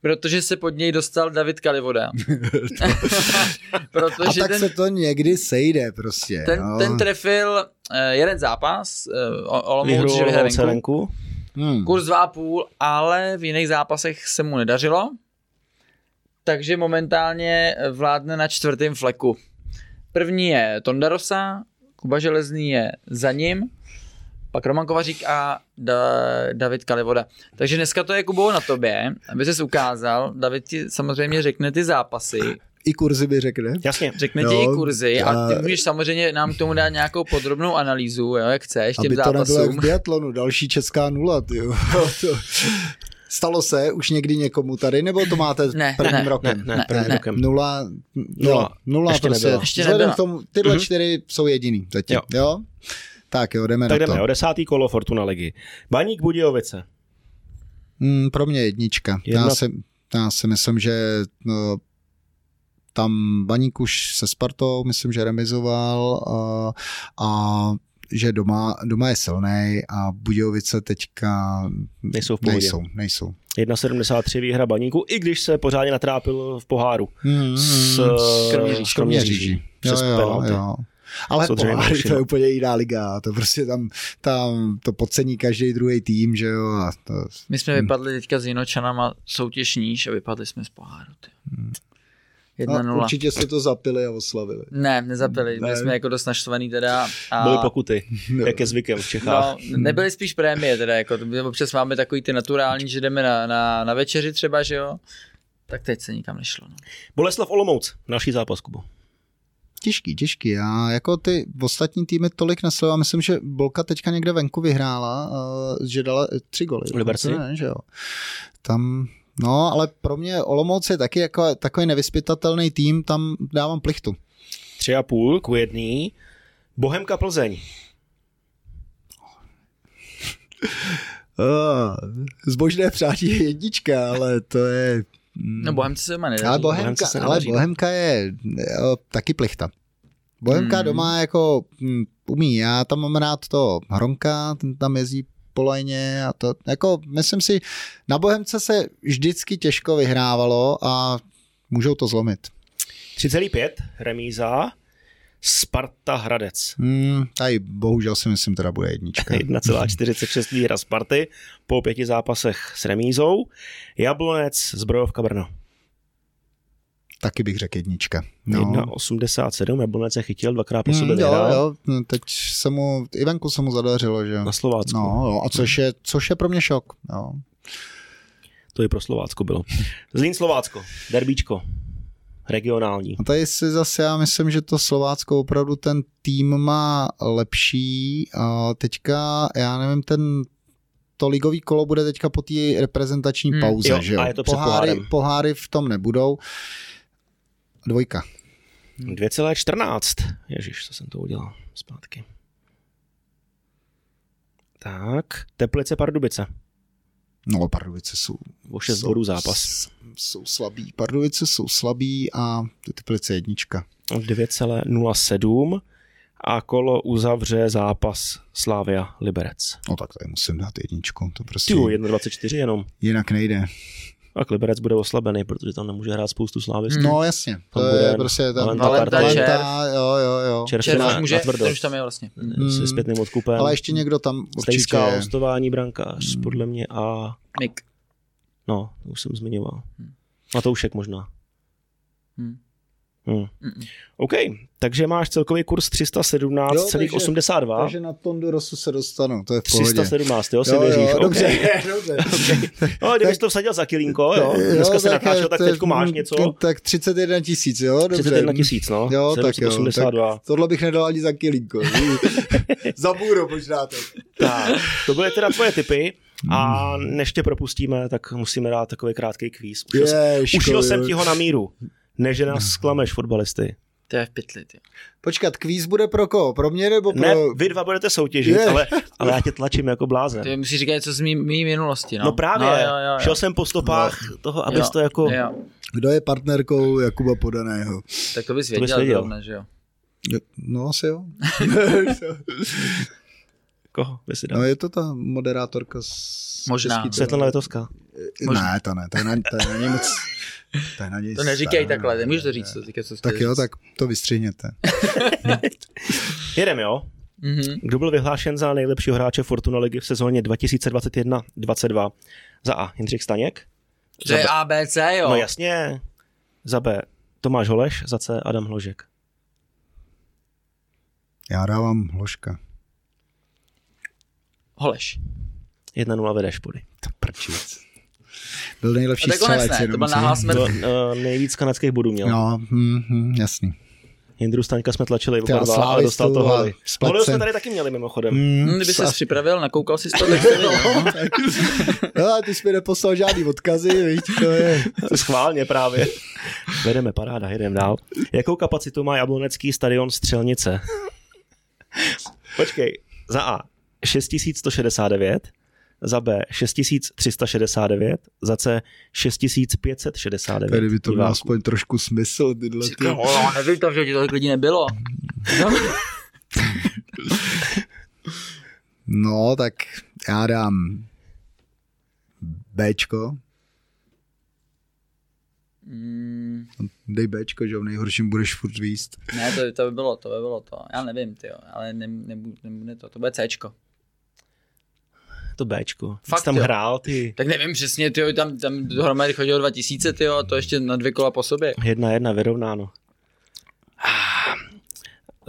C: Protože se pod něj dostal David Kalivoda.
B: Protože a tak ten, se to někdy sejde prostě.
C: Ten,
B: no.
C: ten trefil uh, jeden zápas, uh, Olomouc, že vyhraje Hmm. Kurz 2,5, ale v jiných zápasech se mu nedařilo. Takže momentálně vládne na čtvrtém fleku. První je Tondarosa, Kuba Železný je za ním, pak Roman Kovařík a da- David Kalivoda. Takže dneska to je Kubo na tobě, aby ses ukázal. David ti samozřejmě řekne ty zápasy,
B: i kurzy by řekne.
A: Jasně.
C: Řekne no, ti i kurzy a ty můžeš samozřejmě nám k tomu dát nějakou podrobnou analýzu, jo, jak chceš, těm
B: Aby
C: zápasům.
B: to nebylo jak v biatlonu, další česká nula, jo. Stalo se už někdy někomu tady, nebo to máte
C: ne,
B: prvním
C: ne,
B: rokem?
C: Ne, ne,
B: prvním
C: ne,
B: rokem. Nula, nula, nula
A: ještě
B: prostě.
A: nebyla.
C: Ještě
B: Vzhledem k tomu, tyhle
A: Mhm.
B: čtyři jsou jediný zatím,
A: Jo.
B: jo? Tak jo, jdeme
A: Tak
B: na
A: jdeme
B: to.
A: o desátý kolo Fortuna ligy. Baník Budějovice.
B: Hmm, pro mě jednička.
A: Jedna-
B: Já, si, já si myslím, že no, tam Baník už se Spartou, myslím, že remizoval a, a že doma, doma je silný a Budějovice teďka
A: Nejsou v pohodě.
B: nejsou, nejsou.
A: 1,73 výhra Baníku, i když se pořádně natrápil v poháru.
B: Hmm,
A: S,
C: Kroměříží.
A: s Kroměříží.
B: Jo,
A: Přes
B: jo,
A: penalty.
B: jo. Ale
A: dřevěné
B: poháry, to je úplně jiná liga, to prostě tam, tam to podcení každý druhý tým, že jo, a to,
C: My jsme vypadli teďka s Jinočanama soutěž níž a vypadli jsme z poháru. ty.
B: no,
C: 1-0.
B: určitě si to zapili a oslavili.
C: Ne, nezapili, byli
B: Ne.
C: jsme jako dost naštvaný teda. A...
A: Byly pokuty,
B: No.
A: jak je zvykem v Čechách.
C: No, nebyly spíš prémie teda, jako to- my občas máme takový ty naturální, že jdeme na, na, na večeři třeba, že jo. Tak teď se nikam nešlo. No.
A: Boleslav Olomouc, další zápas, Kubo.
B: Těžký, těžký. Já jako ty ostatní týmy tolik nesleduju. Myslím, že Bolka teďka někde venku vyhrála, že dala tři goly.
A: Liberci?
B: Ne, že jo. Tam, no, ale pro mě Olomouc je taky jako, takový nevyspytatelný tým, tam dávám plichtu.
A: Tři a půl ku jedný. Bohemka Plzeň.
B: Uh, zbožné přátí je jednička, ale to je... mm,
C: No Bohemce se doma nedaří.
B: ale
A: Bohemce
B: Bohemka,
A: se
B: ale
A: no.
B: Bohemka je jo, taky plichta. Bohemka
C: Hmm.
B: doma jako hm, umí, já tam mám rád to Hronka, ten tam jezdí po lajně a to, jako myslím si, na Bohemce se vždycky těžko vyhrávalo a můžou to zlomit.
A: 3,5 remíza. Sparta Hradec.
B: Hmm, tady bohužel si myslím, teda bude jednička.
A: 1,46 výhra Sparty po pěti zápasech s remízou. Jablonec, Zbrojovka Brno.
B: Taky bych řekl jednička.
A: No.
B: No.
A: 1,87, Jablonec se chytil, dvakrát po
B: Hmm,
A: sobě
B: jo,
A: vyhrál.
B: jo, no, teď se mu, i venku se mu zadařilo, že jo.
A: Na Slovácku.
B: No, jo, a což je, což je pro mě šok. Jo.
A: To i pro Slovácko bylo. Zlín Slovácko, derbíčko. Regionální.
B: A tady si zase já myslím, že to Slovácko opravdu ten tým má lepší. A teďka, já nevím, ten to ligový kolo bude teďka po té reprezentační
C: Hmm,
B: pauze,
A: jo,
B: že jo?
A: a je to před
B: poháry, poháry v tom nebudou. Dvojka.
A: 2,14. Ježíš, co jsem to udělal zpátky. Tak, Teplice Pardubice.
B: No, Pardubice jsou...
A: O 6
B: jsou-
A: bodů zápas.
B: Jsou slabí. Pardubice jsou slabí a ty Teplice jednička.
A: 2,07 a kolo uzavře zápas Slávia Liberec.
B: No tak tady musím dát jedničku. To prostě
A: Ty 1,24 jenom.
B: jinak nejde.
A: A Liberec bude oslabený, protože tam nemůže hrát spoustu slávistů.
C: Hmm.
B: No jasně. To
A: Tam
B: je
A: bude
B: prostě ten
A: Valenta
C: Valenta. Červ.
B: Valenta, jo, jo, jo.
A: Červ
C: Červ už může, ten už tam je vlastně.
A: Se zpětným odkupem.
B: Ale ještě někdo tam
A: Stejská
B: určitě...
A: hostování brankář, podle mě a
C: Mik.
A: no, to už jsem zmiňoval. A to už možná.
C: Hmm.
A: Hmm. OK, takže máš celkový kurz 317,82.
B: Takže na Tondurosu se dostanu, to je v pohodě.
A: 317, jo, si
B: jo,
A: věříš.
B: jo,
A: OK.
B: dobře, dobře.
A: No, kdybys to vsadil za kilínko, jo. Dneska se natáčel, tak
B: to je-
A: teďko máš něco.
B: Tak 31 tisíc, jo, dobře.
A: 31 tisíc, no.
B: Jo, tak jo.
A: 782.
B: Tak tohle bych nedal ani za kilínko. za bůru možná tak.
A: Tak, to byly teda tvoje typy. A než tě propustíme, tak musíme dát takový krátký kvíz. Ušil,
B: Ježko,
A: ušil jsem
B: jo.
A: ti ho na míru. Ne, že nás zklameš, fotbalisty.
C: To je v pytli, ty.
B: Počkat, kvíz bude pro koho? Pro mě nebo pro...
A: Ne, vy dva budete soutěžit,
B: Je.
A: ale, ale já tě tlačím jako blázen.
C: Ty musíš říkat něco z mý, mý minulosti, no.
A: No právě,
C: No, jo, jo, jo.
A: šel jsem po stopách toho, abys
C: Jo,
A: to jako...
C: Jo,
B: Kdo je partnerkou Jakuba Podaného?
C: tak to bys
A: To bys
C: věděl,
A: věděl.
C: zrovna, že jo.
B: No asi jo.
A: Koho by si dal?
B: no je to ta moderátorka z
C: Možná.
A: Světlana Letovská.
B: Ne, to ne, to je na, to je na je na něj
C: To neříkej
B: staré.
C: takhle, nemůžeš to říct, to teďka, co
B: Tak jo,
C: říct.
B: tak to vystřihněte.
A: Jedem, jo? Mm-hmm. Kdo byl vyhlášen za nejlepšího hráče Fortuna ligy v sezóně 2021-22? Za A. Jindřich Staněk.
C: To je ABC, jo.
A: No jasně. Za B. Tomáš Holeš, za C. Adam Hložek.
B: Já dávám Hložka.
C: Holeš.
A: 1-0 vedeš, pody.
B: To prčic. Byl nejlepší
C: to
B: střelec.
C: Ne, to byl nahlas
A: uh, nejvíc kanadských bodů měl.
B: No, hm, hm, jasný.
A: Jindru Staňka jsme tlačili oba dva a dostal to holy. Holy jsme tady taky měli mimochodem.
C: Mm, hmm, kdyby se připravil, nakoukal si to, tak
B: no, no, ty jsi mi neposlal žádný odkazy, víš, to je.
A: To schválně právě. Vedeme paráda, jedeme dál. Jakou kapacitu má jablonecký stadion Střelnice? Počkej, za A 6169, za B 6369, za C 6569.
B: Tady by to mělo aspoň trošku smysl, tyhle ty.
C: No, nevím to, že tolik lidí nebylo.
B: no, tak já dám Bčko. Mm. Dej Bčko, že v nejhorším budeš furt výst.
C: Ne, to, to by bylo to, by bylo to. Já nevím, ty, ale ne, nebude, nebude to, to bude Cčko
A: to Bčko. Fakt tam jo. hrál, ty.
C: Tak nevím přesně, ty tam, tam dohromady chodilo 2000, ty to ještě na dvě kola po sobě.
A: Jedna jedna, vyrovnáno.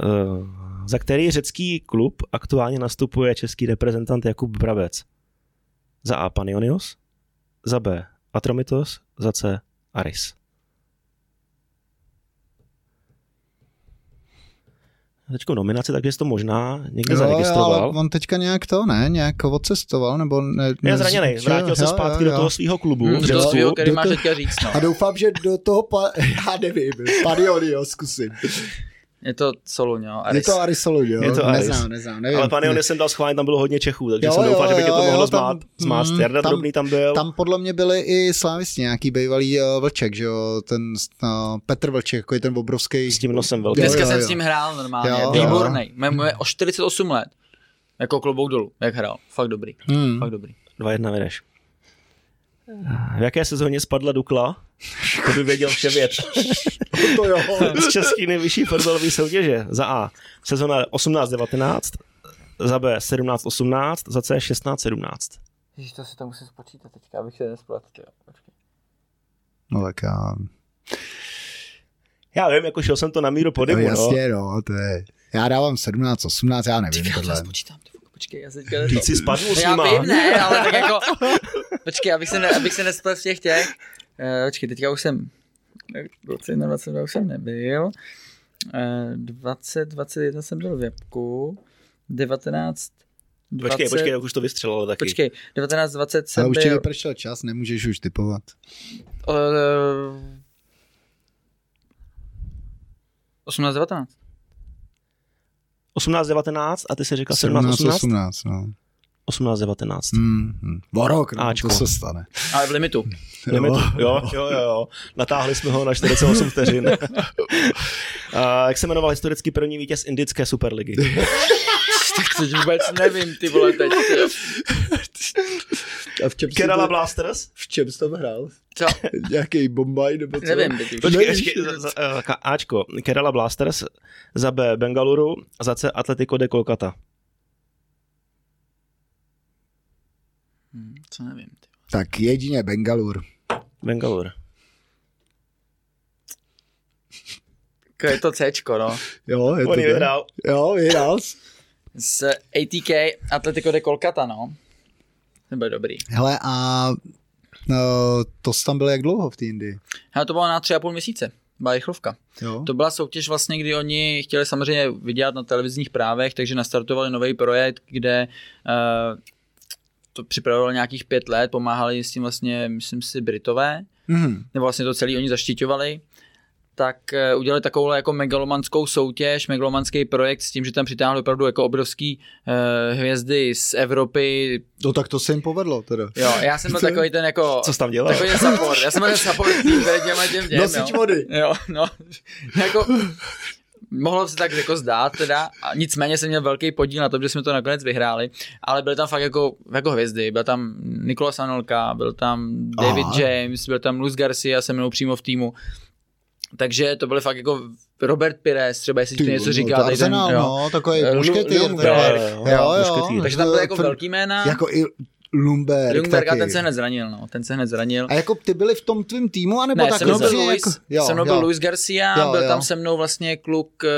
A: Uh, za který řecký klub aktuálně nastupuje český reprezentant Jakub Brabec? Za A Panionios, za B Atromitos, za C Aris. Teďko nominaci, takže to možná někde jo, zaregistroval. Ale
B: on teďka nějak to, ne, nějak odcestoval, nebo ne,
A: ne je zraněný, vrátil se zpátky jo, jo. do toho svého klubu. Hmm,
C: do svého, který má teďka říct, no.
B: A doufám, že do toho, pa, já nevím, Padionio zkusím.
C: Je to Soluň, jo.
B: Aris. Je to Aris Soluň, jo.
A: Je to Aris.
B: Neznám, neznám, nevím.
A: Ale pane, jsem dal schválně, tam bylo hodně Čechů, takže jo, jsem doufal, že by tě to mohlo zmát. Zmást. Mm, Jarda tam, Drobný tam byl.
B: Tam podle mě byli i slávisti, nějaký bývalý uh, Vlček, že jo, ten uh, Petr Vlček, jako je ten obrovský.
A: S tím nosem velký.
C: Dneska jo, jo, jsem s ním hrál normálně, jo, výborný. Máme o 48 let. Jako klobouk dolů, jak hrál. Fakt dobrý. Hmm. Fakt dobrý.
A: Dva jedna vydeš. V jaké sezóně spadla Dukla? To by věděl vše věc.
B: to jo.
A: Z český nejvyšší fotbalové soutěže. Za A. Sezona 18-19, za B 17-18, za C 16-17.
C: Ježiš, to si to musím spočítat teďka, abych se nespletl.
B: No tak já...
A: Já vím, jako šel jsem to na míru podivu,
B: no. Jasně, no, no to je... Já dávám 17, 18, já nevím tohle.
C: Já spočítám, počkej, já se teďka...
A: Ty jsi spadl s
C: Já vím, ne, ale tak jako... Počkej, abych se, ne, abych se nespletl v těch těch. Uh, počkej, teďka už jsem... 21, 22 už jsem nebyl. Uh, 20, 21 jsem byl v Jabku. 19, 20...
A: Počkej, počkej, už to vystřelilo taky.
C: Počkej, 19, 20 jsem
B: Ale už
C: byl...
B: ti vypršel čas, nemůžeš už typovat.
C: Uh, 18, 19.
A: 18, 19 a ty si říkal 17, 18?
B: 18, no.
A: 18, 19.
B: Mm, mm. O rok, no, Ačko. to se stane.
C: Ale v limitu.
A: V limitu, jo, jo, jo, jo. Natáhli jsme ho na 48 vteřin. a jak se jmenoval historický první vítěz indické superligy?
C: tak to vůbec nevím, ty vole, teď.
B: A v čem
A: Kerala Blasters?
B: V čem jsi tam hrál?
C: Co?
B: Nějaký Bombay nebo co?
C: Nevím, teď
A: Počkej, ještě, uh, Ačko, Kerala Blasters, za B Bengaluru, za C Atletico de Kolkata.
C: Hmm, co nevím. Ty.
B: Tak jedině Bengalur.
A: Bengalur.
C: Je to C, no.
B: Jo, je
A: On
B: to
A: vyhrál.
B: Jo, vyhrál.
C: Z ATK Atletico de Kolkata, no. To byl dobrý.
B: Hele, a no, to jsi tam byl jak dlouho v té Indii?
C: Hele, to bylo na tři a půl měsíce. Byla rychlovka.
B: Jo.
C: To byla soutěž vlastně, kdy oni chtěli samozřejmě vydělat na televizních právech, takže nastartovali nový projekt, kde uh, to připravovalo nějakých pět let, pomáhali s tím vlastně, myslím si, Britové, mm-hmm. nebo vlastně to celý oni zaštiťovali tak eh, udělali takovou jako megalomanskou soutěž, megalomanský projekt s tím, že tam přitáhli opravdu jako obrovský uh, hvězdy z Evropy.
B: No tak to se jim povedlo teda.
C: Jo, já jsem byl takový ten jako...
A: Co jsi tam dělal?
C: Takový support. Já jsem byl ten support tým, který těm těm těm.
B: Nosič vody.
C: Jo, no. jako, mohlo se tak jako zdát teda, a nicméně jsem měl velký podíl na tom, že jsme to nakonec vyhráli, ale byly tam fakt jako, jako hvězdy, byl tam Nikolas Anolka, byl tam David Aha. James, byl tam Luz Garcia se mnou přímo v týmu, takže to byly fakt jako Robert Pires, třeba jestli ti něco
B: no,
C: říká.
B: To Arsenal, ten, no, takový mušketýr.
C: Jo, jo, jo, Takže tam byly jako velký jména.
B: Jako i Lumberg,
C: Lumberg a ten se hned zranil, no, ten se hned zranil.
B: A jako ty byli v tom tvém týmu, anebo
C: ne,
B: tak
C: se mnou byl Luis, jako, jo, se mnou byl Luis Garcia, jo, byl jo. tam se mnou vlastně kluk, eh,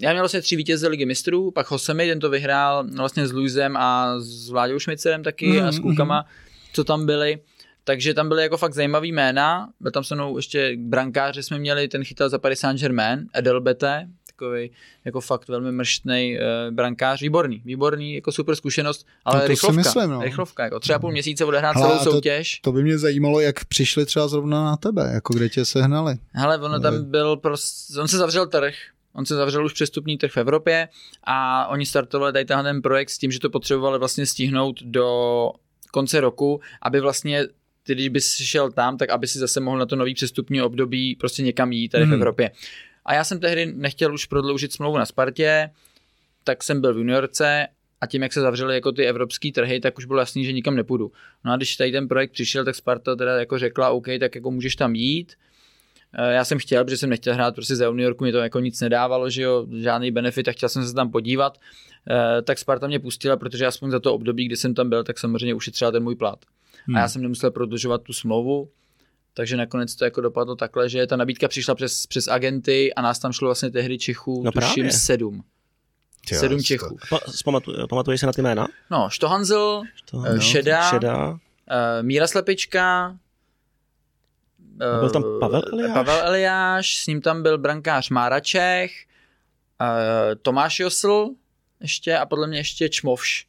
C: já měl vlastně tři vítěze ligy mistrů, pak Josemi, ten to vyhrál vlastně s Luisem a s Vláďou Šmicerem taky mm, a s klukama, mm. co tam byli. Takže tam byly jako fakt zajímavý jména. Byl tam se mnou ještě brankáře jsme měli, ten chytal za Paris Saint-Germain, Edelbete, takový jako fakt velmi mrštný uh, brankář, výborný, výborný, jako super zkušenost, ale no rychlovka, myslím, no. rychlovka, jako tři a půl měsíce odehrát celou to, soutěž.
B: To by mě zajímalo, jak přišli třeba zrovna na tebe, jako kde tě sehnali.
C: Hele, ono tam byl prostě, on se zavřel trh, On se zavřel už přestupní trh v Evropě a oni startovali tady ten projekt s tím, že to potřebovali vlastně stihnout do konce roku, aby vlastně ty, když bys šel tam, tak aby si zase mohl na to nový přestupní období prostě někam jít tady hmm. v Evropě. A já jsem tehdy nechtěl už prodloužit smlouvu na Spartě, tak jsem byl v juniorce a tím, jak se zavřely jako ty evropské trhy, tak už bylo jasný, že nikam nepůjdu. No a když tady ten projekt přišel, tak Sparta teda jako řekla, OK, tak jako můžeš tam jít. Eh, já jsem chtěl, protože jsem nechtěl hrát prostě za juniorku, mi to jako nic nedávalo, že jo, žádný benefit a chtěl jsem se tam podívat. Eh, tak Sparta mě pustila, protože aspoň za to období, kdy jsem tam byl, tak samozřejmě ušetřila ten můj plat. Hmm. A já jsem nemusel prodlužovat tu smlouvu, takže nakonec to jako dopadlo takhle, že ta nabídka přišla přes, přes agenty a nás tam šlo vlastně tehdy Čechů, no tuším právě. sedm. Těla, sedm Čechů.
A: Pa, pamatuješ se na ty jména?
C: No, Štohanzel, Štohanzel Šeda, Šeda. Uh, Míra Slepička,
A: uh, byl tam Pavel Eliáš?
C: Pavel Eliáš, s ním tam byl brankář Mára Čech, uh, Tomáš Josl ještě a podle mě ještě Čmovš.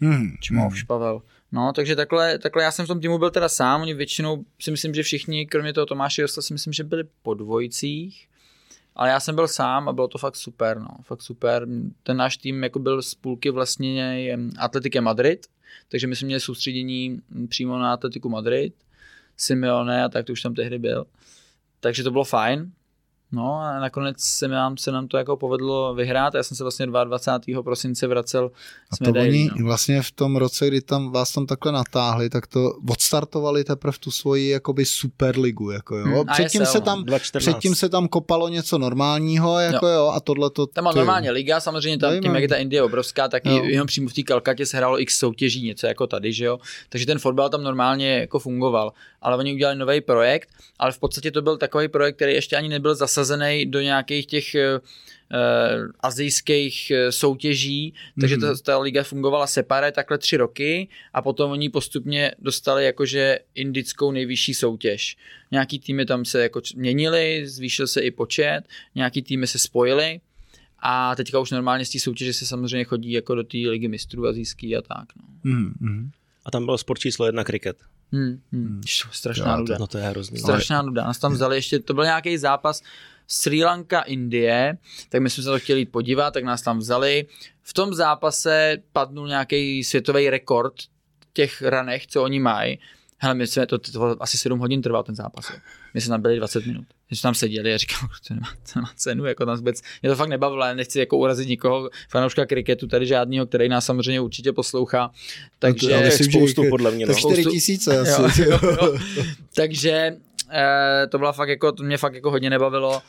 C: Hmm. Čmovš, hmm. Pavel. No, takže takhle, takhle já jsem v tom týmu byl teda sám, oni většinou si myslím, že všichni, kromě toho Tomáše Josla, si myslím, že byli po dvojicích, ale já jsem byl sám a bylo to fakt super, no, fakt super. Ten náš tým jako byl z půlky vlastně Atletiky Madrid, takže my jsme měli soustředění přímo na Atletiku Madrid, Simeone a tak to už tam tehdy byl. Takže to bylo fajn. No a nakonec se nám, se nám to jako povedlo vyhrát. Já jsem se vlastně 22. prosince vracel
B: a to oni no. vlastně v tom roce, kdy tam vás tam takhle natáhli, tak to odstartovali teprve tu svoji jakoby superligu, jako jo. Hmm, předtím, se tam, předtím se tam kopalo něco normálního, jako jo, jo a tohle to...
C: Tam má normálně liga, samozřejmě tam, tím, jak je ta Indie obrovská, tak jo. jenom přímo v té Kalkatě se hrálo x soutěží, něco jako tady, že jo. Takže ten fotbal tam normálně jako fungoval. Ale oni udělali nový projekt, ale v podstatě to byl takový projekt, který ještě ani nebyl zasazený do nějakých těch uh, azijských eh, soutěží, takže mm-hmm. ta, ta liga fungovala separé takhle tři roky a potom oni postupně dostali jakože indickou nejvyšší soutěž. Nějaký týmy tam se jako měnili, zvýšil se i počet, nějaký týmy se spojily a teďka už normálně z té soutěže se samozřejmě chodí jako do té ligy mistrů azijský a tak. No.
A: Mm-hmm. A tam bylo sport číslo jedna kriket.
C: Hmm, hmm. hmm. Strašná nuda.
A: No to je hrozný.
C: Strašná nuda. Nás tam vzali ještě, to byl nějaký zápas Sri Lanka, Indie, tak my jsme se to chtěli jít podívat, tak nás tam vzali. V tom zápase padnul nějaký světový rekord těch ranech, co oni mají. Hele, my jsme to, to, to asi 7 hodin trval ten zápas. My jsme tam byli 20 minut. My jsme tam seděli a říkal, to nemá, to nemá cenu, jako nás vůbec, mě to fakt nebavilo, já nechci jako urazit nikoho, fanouška kriketu, tady žádného, který nás samozřejmě určitě poslouchá. Takže
A: no to, myslím, spoustu, podle mě.
B: No. 4 tisíce asi. Jo, jo, jo.
C: Takže eh, to byla fakt jako, to mě fakt jako hodně nebavilo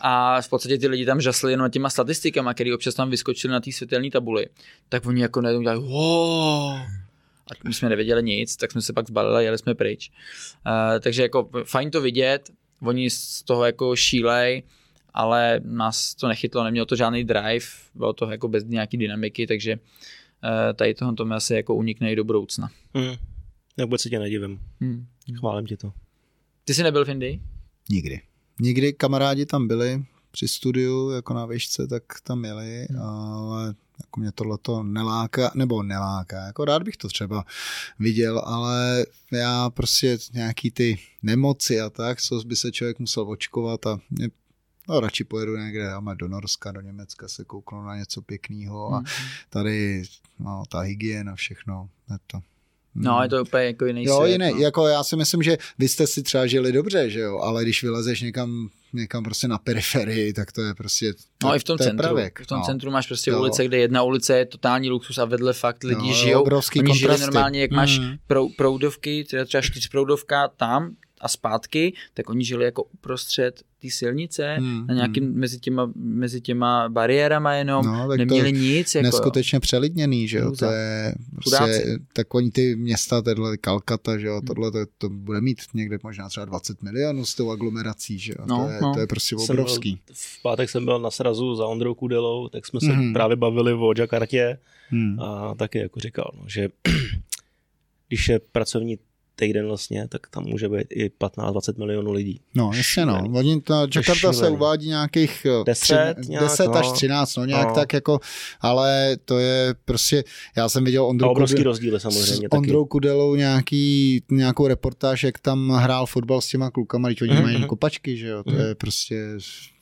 C: a v podstatě ty lidi tam žasli jenom těma statistikama, které občas tam vyskočily na té světelné tabuli, tak oni jako najednou dělali wow, a my jsme nevěděli nic, tak jsme se pak zbalili a jeli jsme pryč. Uh, takže jako fajn to vidět, oni z toho jako šílej, ale nás to nechytlo, nemělo to žádný drive, bylo to jako bez nějaký dynamiky, takže uh, tady toho to mi asi jako unikne i do budoucna.
A: Hmm. Vůbec se tě nedivím. Hmm. Chválím ti to.
C: Ty jsi nebyl v Indii?
B: Nikdy. Nikdy kamarádi tam byli při studiu, jako na výšce, tak tam jeli, hmm. ale jako mě tohle to neláká, nebo neláká, jako rád bych to třeba viděl, ale já prostě nějaký ty nemoci a tak, co by se člověk musel očkovat a mě No, radši pojedu někde já do Norska, do Německa se kouknu na něco pěkného a mhm. tady no, ta hygiena, všechno, je to
C: No, je to úplně jako jiný
B: jo,
C: svět.
B: Jiný.
C: No.
B: Jako já si myslím, že vy jste si třeba žili dobře, že jo, ale když vylezeš někam, někam prostě na periferii, tak to je prostě to,
C: No i v tom centru.
B: Pravěk.
C: V tom
B: no.
C: centru máš prostě jo. ulice, kde jedna ulice je totální luxus a vedle fakt lidi jo, žijou.
B: Obrovský
C: Oni
B: kontrasty.
C: žili normálně, jak máš mm. prou, proudovky, třeba, třeba čtyřproudovka tam, a zpátky, tak oni žili jako uprostřed té silnice, hmm, na nějakým hmm. mezi, těma, mezi těma bariérama jenom, no, tak neměli to nic. Jako,
B: neskutečně přelidněný, že jo, to je prostě, tak oni ty města, tohle Kalkata, že jo, hmm. tohle to, to, bude mít někde možná třeba 20 milionů s tou aglomerací, že jo, no, to, je, no. to je prostě obrovský.
A: Byl, v pátek jsem byl na srazu za Ondrou Kudelou, tak jsme se hmm. právě bavili o Jakartě hmm. a taky jako říkal, no, že když je pracovní týden vlastně, tak tam může být i 15-20 milionů lidí.
B: No, ještě no. Oni, ta Jakarta se uvádí nějakých
A: 10, eh, tři, nějak,
B: 10 no. až 13, no nějak no. tak jako, ale to je prostě, já jsem viděl Ondrou,
A: obrovský rozdíly samozřejmě.
B: Ondrou taky. Kudelou nějaký, nějakou reportáž, jak tam hrál fotbal s těma klukama, když oni mm-hmm. mají kopačky, že jo, to mm-hmm. je prostě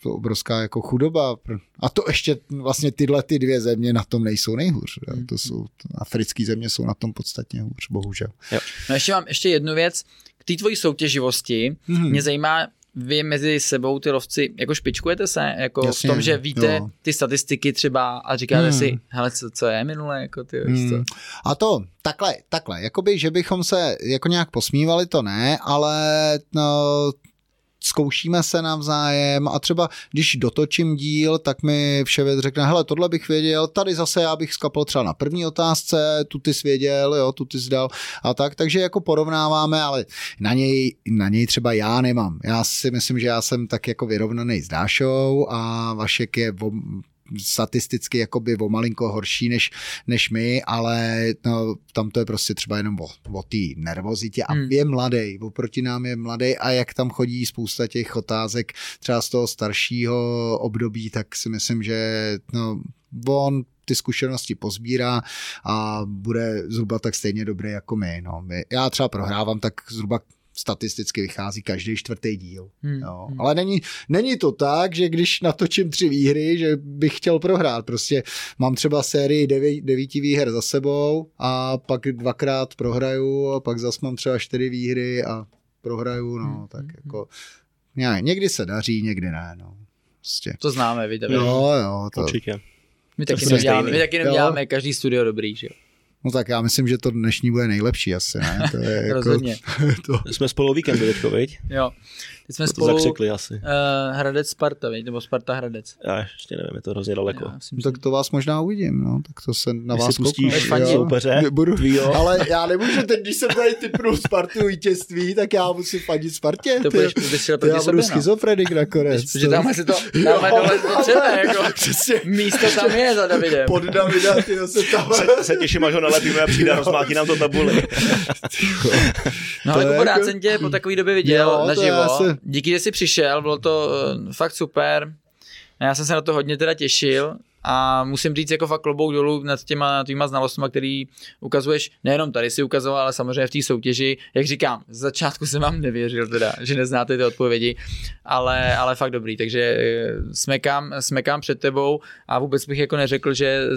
B: to obrovská jako chudoba. A to ještě vlastně tyhle ty dvě země na tom nejsou nejhůř. Jo. To jsou, africké země jsou na tom podstatně hůř, bohužel.
C: Jo. No ještě mám ještě jednu věc. K té tvojí soutěživosti mm-hmm. mě zajímá, vy mezi sebou ty lovci jako špičkujete se jako Jasně, v tom, že víte jo. ty statistiky třeba a říkáte hmm. si, hele, co, co je minule, jako ty, hmm. co?
B: A to, takhle, takhle, jakoby, že bychom se jako nějak posmívali, to ne, ale no, zkoušíme se navzájem a třeba když dotočím díl, tak mi vševěd řekne, hele, tohle bych věděl, tady zase já bych skapal třeba na první otázce, tu ty jsi věděl, jo, tu ty jsi dal a tak, takže jako porovnáváme, ale na něj, na něj třeba já nemám. Já si myslím, že já jsem tak jako vyrovnaný s Dášou a Vašek je statisticky jakoby o malinko horší než, než my, ale no, tam to je prostě třeba jenom o, o té nervozitě a hmm. je mladý, oproti nám je mladý a jak tam chodí spousta těch otázek třeba z toho staršího období, tak si myslím, že no, on ty zkušenosti pozbírá a bude zhruba tak stejně dobrý jako my. No. Já třeba prohrávám tak zhruba statisticky vychází každý čtvrtý díl. Hmm. Jo. Hmm. Ale není, není to tak, že když natočím tři výhry, že bych chtěl prohrát. Prostě mám třeba sérii devět, devíti výher za sebou a pak dvakrát prohraju a pak zase mám třeba čtyři výhry a prohraju, no, hmm. tak hmm. jako ne, někdy se daří, někdy ne, no. Prostě.
C: To známe, víte.
B: Jo, jo.
A: To... Určitě.
C: My taky, neděláme, my taky neděláme každý studio dobrý, že jo.
B: No tak já myslím, že to dnešní bude nejlepší asi, ne? To je
C: jako, Rozhodně.
A: to... Jsme spolu víkend teďko, viď?
C: Jo. Teď jsme
A: to
C: spolu...
A: zakřikli asi.
C: Uh, Hradec Sparta, viď? Nebo Sparta Hradec.
A: Já ještě nevím, je to hrozně daleko. Já,
B: myslím, tak to vás možná uvidím, no. Tak to se na vás
A: pustíš soupeře.
B: Budu, ale já nemůžu teď, když jsem tady typnul Spartu vítězství, tak já musím fandit Spartě.
C: To budeš, budeš to já
B: budu no. schizofrenik nakonec.
C: Protože tam si to dáme dole potřeba, jako Přesně. místo tam je za Davidem.
B: Pod Davida, ty se tam...
A: Se, se těším, až ho nalepíme a přijde a rozmátí nám to tabuli.
C: no ale Kubo, rád jsem tě po takové době viděl naživo. Díky, že jsi přišel, bylo to uh, fakt super. Já jsem se na to hodně teda těšil a musím říct jako fakt klobouk dolů nad těma tvýma znalostmi, který ukazuješ, nejenom tady si ukazoval, ale samozřejmě v té soutěži, jak říkám, z začátku jsem vám nevěřil teda, že neznáte ty odpovědi, ale, ale fakt dobrý, takže eh, smekám, smekám před tebou a vůbec bych jako neřekl, že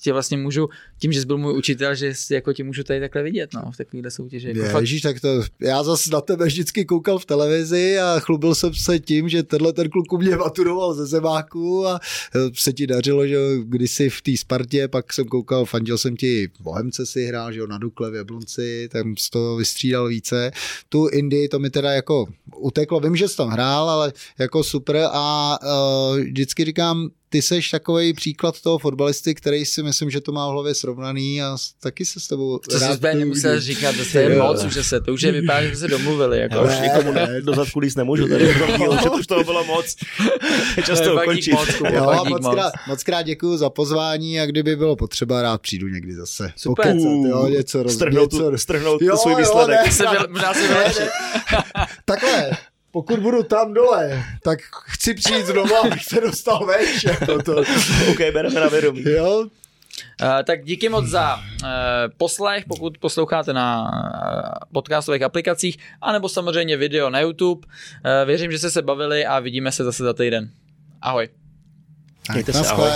C: tě vlastně můžu, tím, že jsi byl můj učitel, že jako tě můžu tady takhle vidět, no, v takovéhle soutěži. Jako
B: je, Ježíš, tak to, já zase na tebe vždycky koukal v televizi a chlubil jsem se tím, že tenhle ten kluk u mě maturoval ze zemáku a e, se ti dařilo, že kdysi v té Spartě, pak jsem koukal, fandil jsem ti Bohemce si hrál, že jo, na Dukle v Jablonci, tam z toho vystřídal více. Tu Indii to mi teda jako uteklo, vím, že jsi tam hrál, ale jako super a uh, vždycky říkám, ty seš takový příklad toho fotbalisty, který si myslím, že to má v hlavě srovnaný a taky se s tebou
C: To jsi zde nemusel říkat, to je moc, už se, to už je vypadá, že se domluvili. Jako. Já
A: už nikomu ne, do zadku líst nemůžu tady, že už toho bylo moc. Často ukončit.
B: Moc, jo, moc, krát, moc krát děkuju za pozvání a kdyby bylo potřeba, rád přijdu někdy zase.
C: Super. Pokecat,
B: jo, něco roz,
A: strhnout,
B: něco...
A: strhnout jo, svůj výsledek.
C: Jo, ne, možná se vylepšit.
B: Takhle, pokud budu tam dole, tak chci přijít znovu, abych se dostal veš. Jako to.
A: OK, bereme na vědomí.
B: Jo,
C: Uh, tak díky moc za uh, poslech, pokud posloucháte na uh, podcastových aplikacích, anebo samozřejmě video na YouTube. Uh, věřím, že jste se bavili a vidíme se zase za týden. Ahoj.
A: Mějte se, ahoj.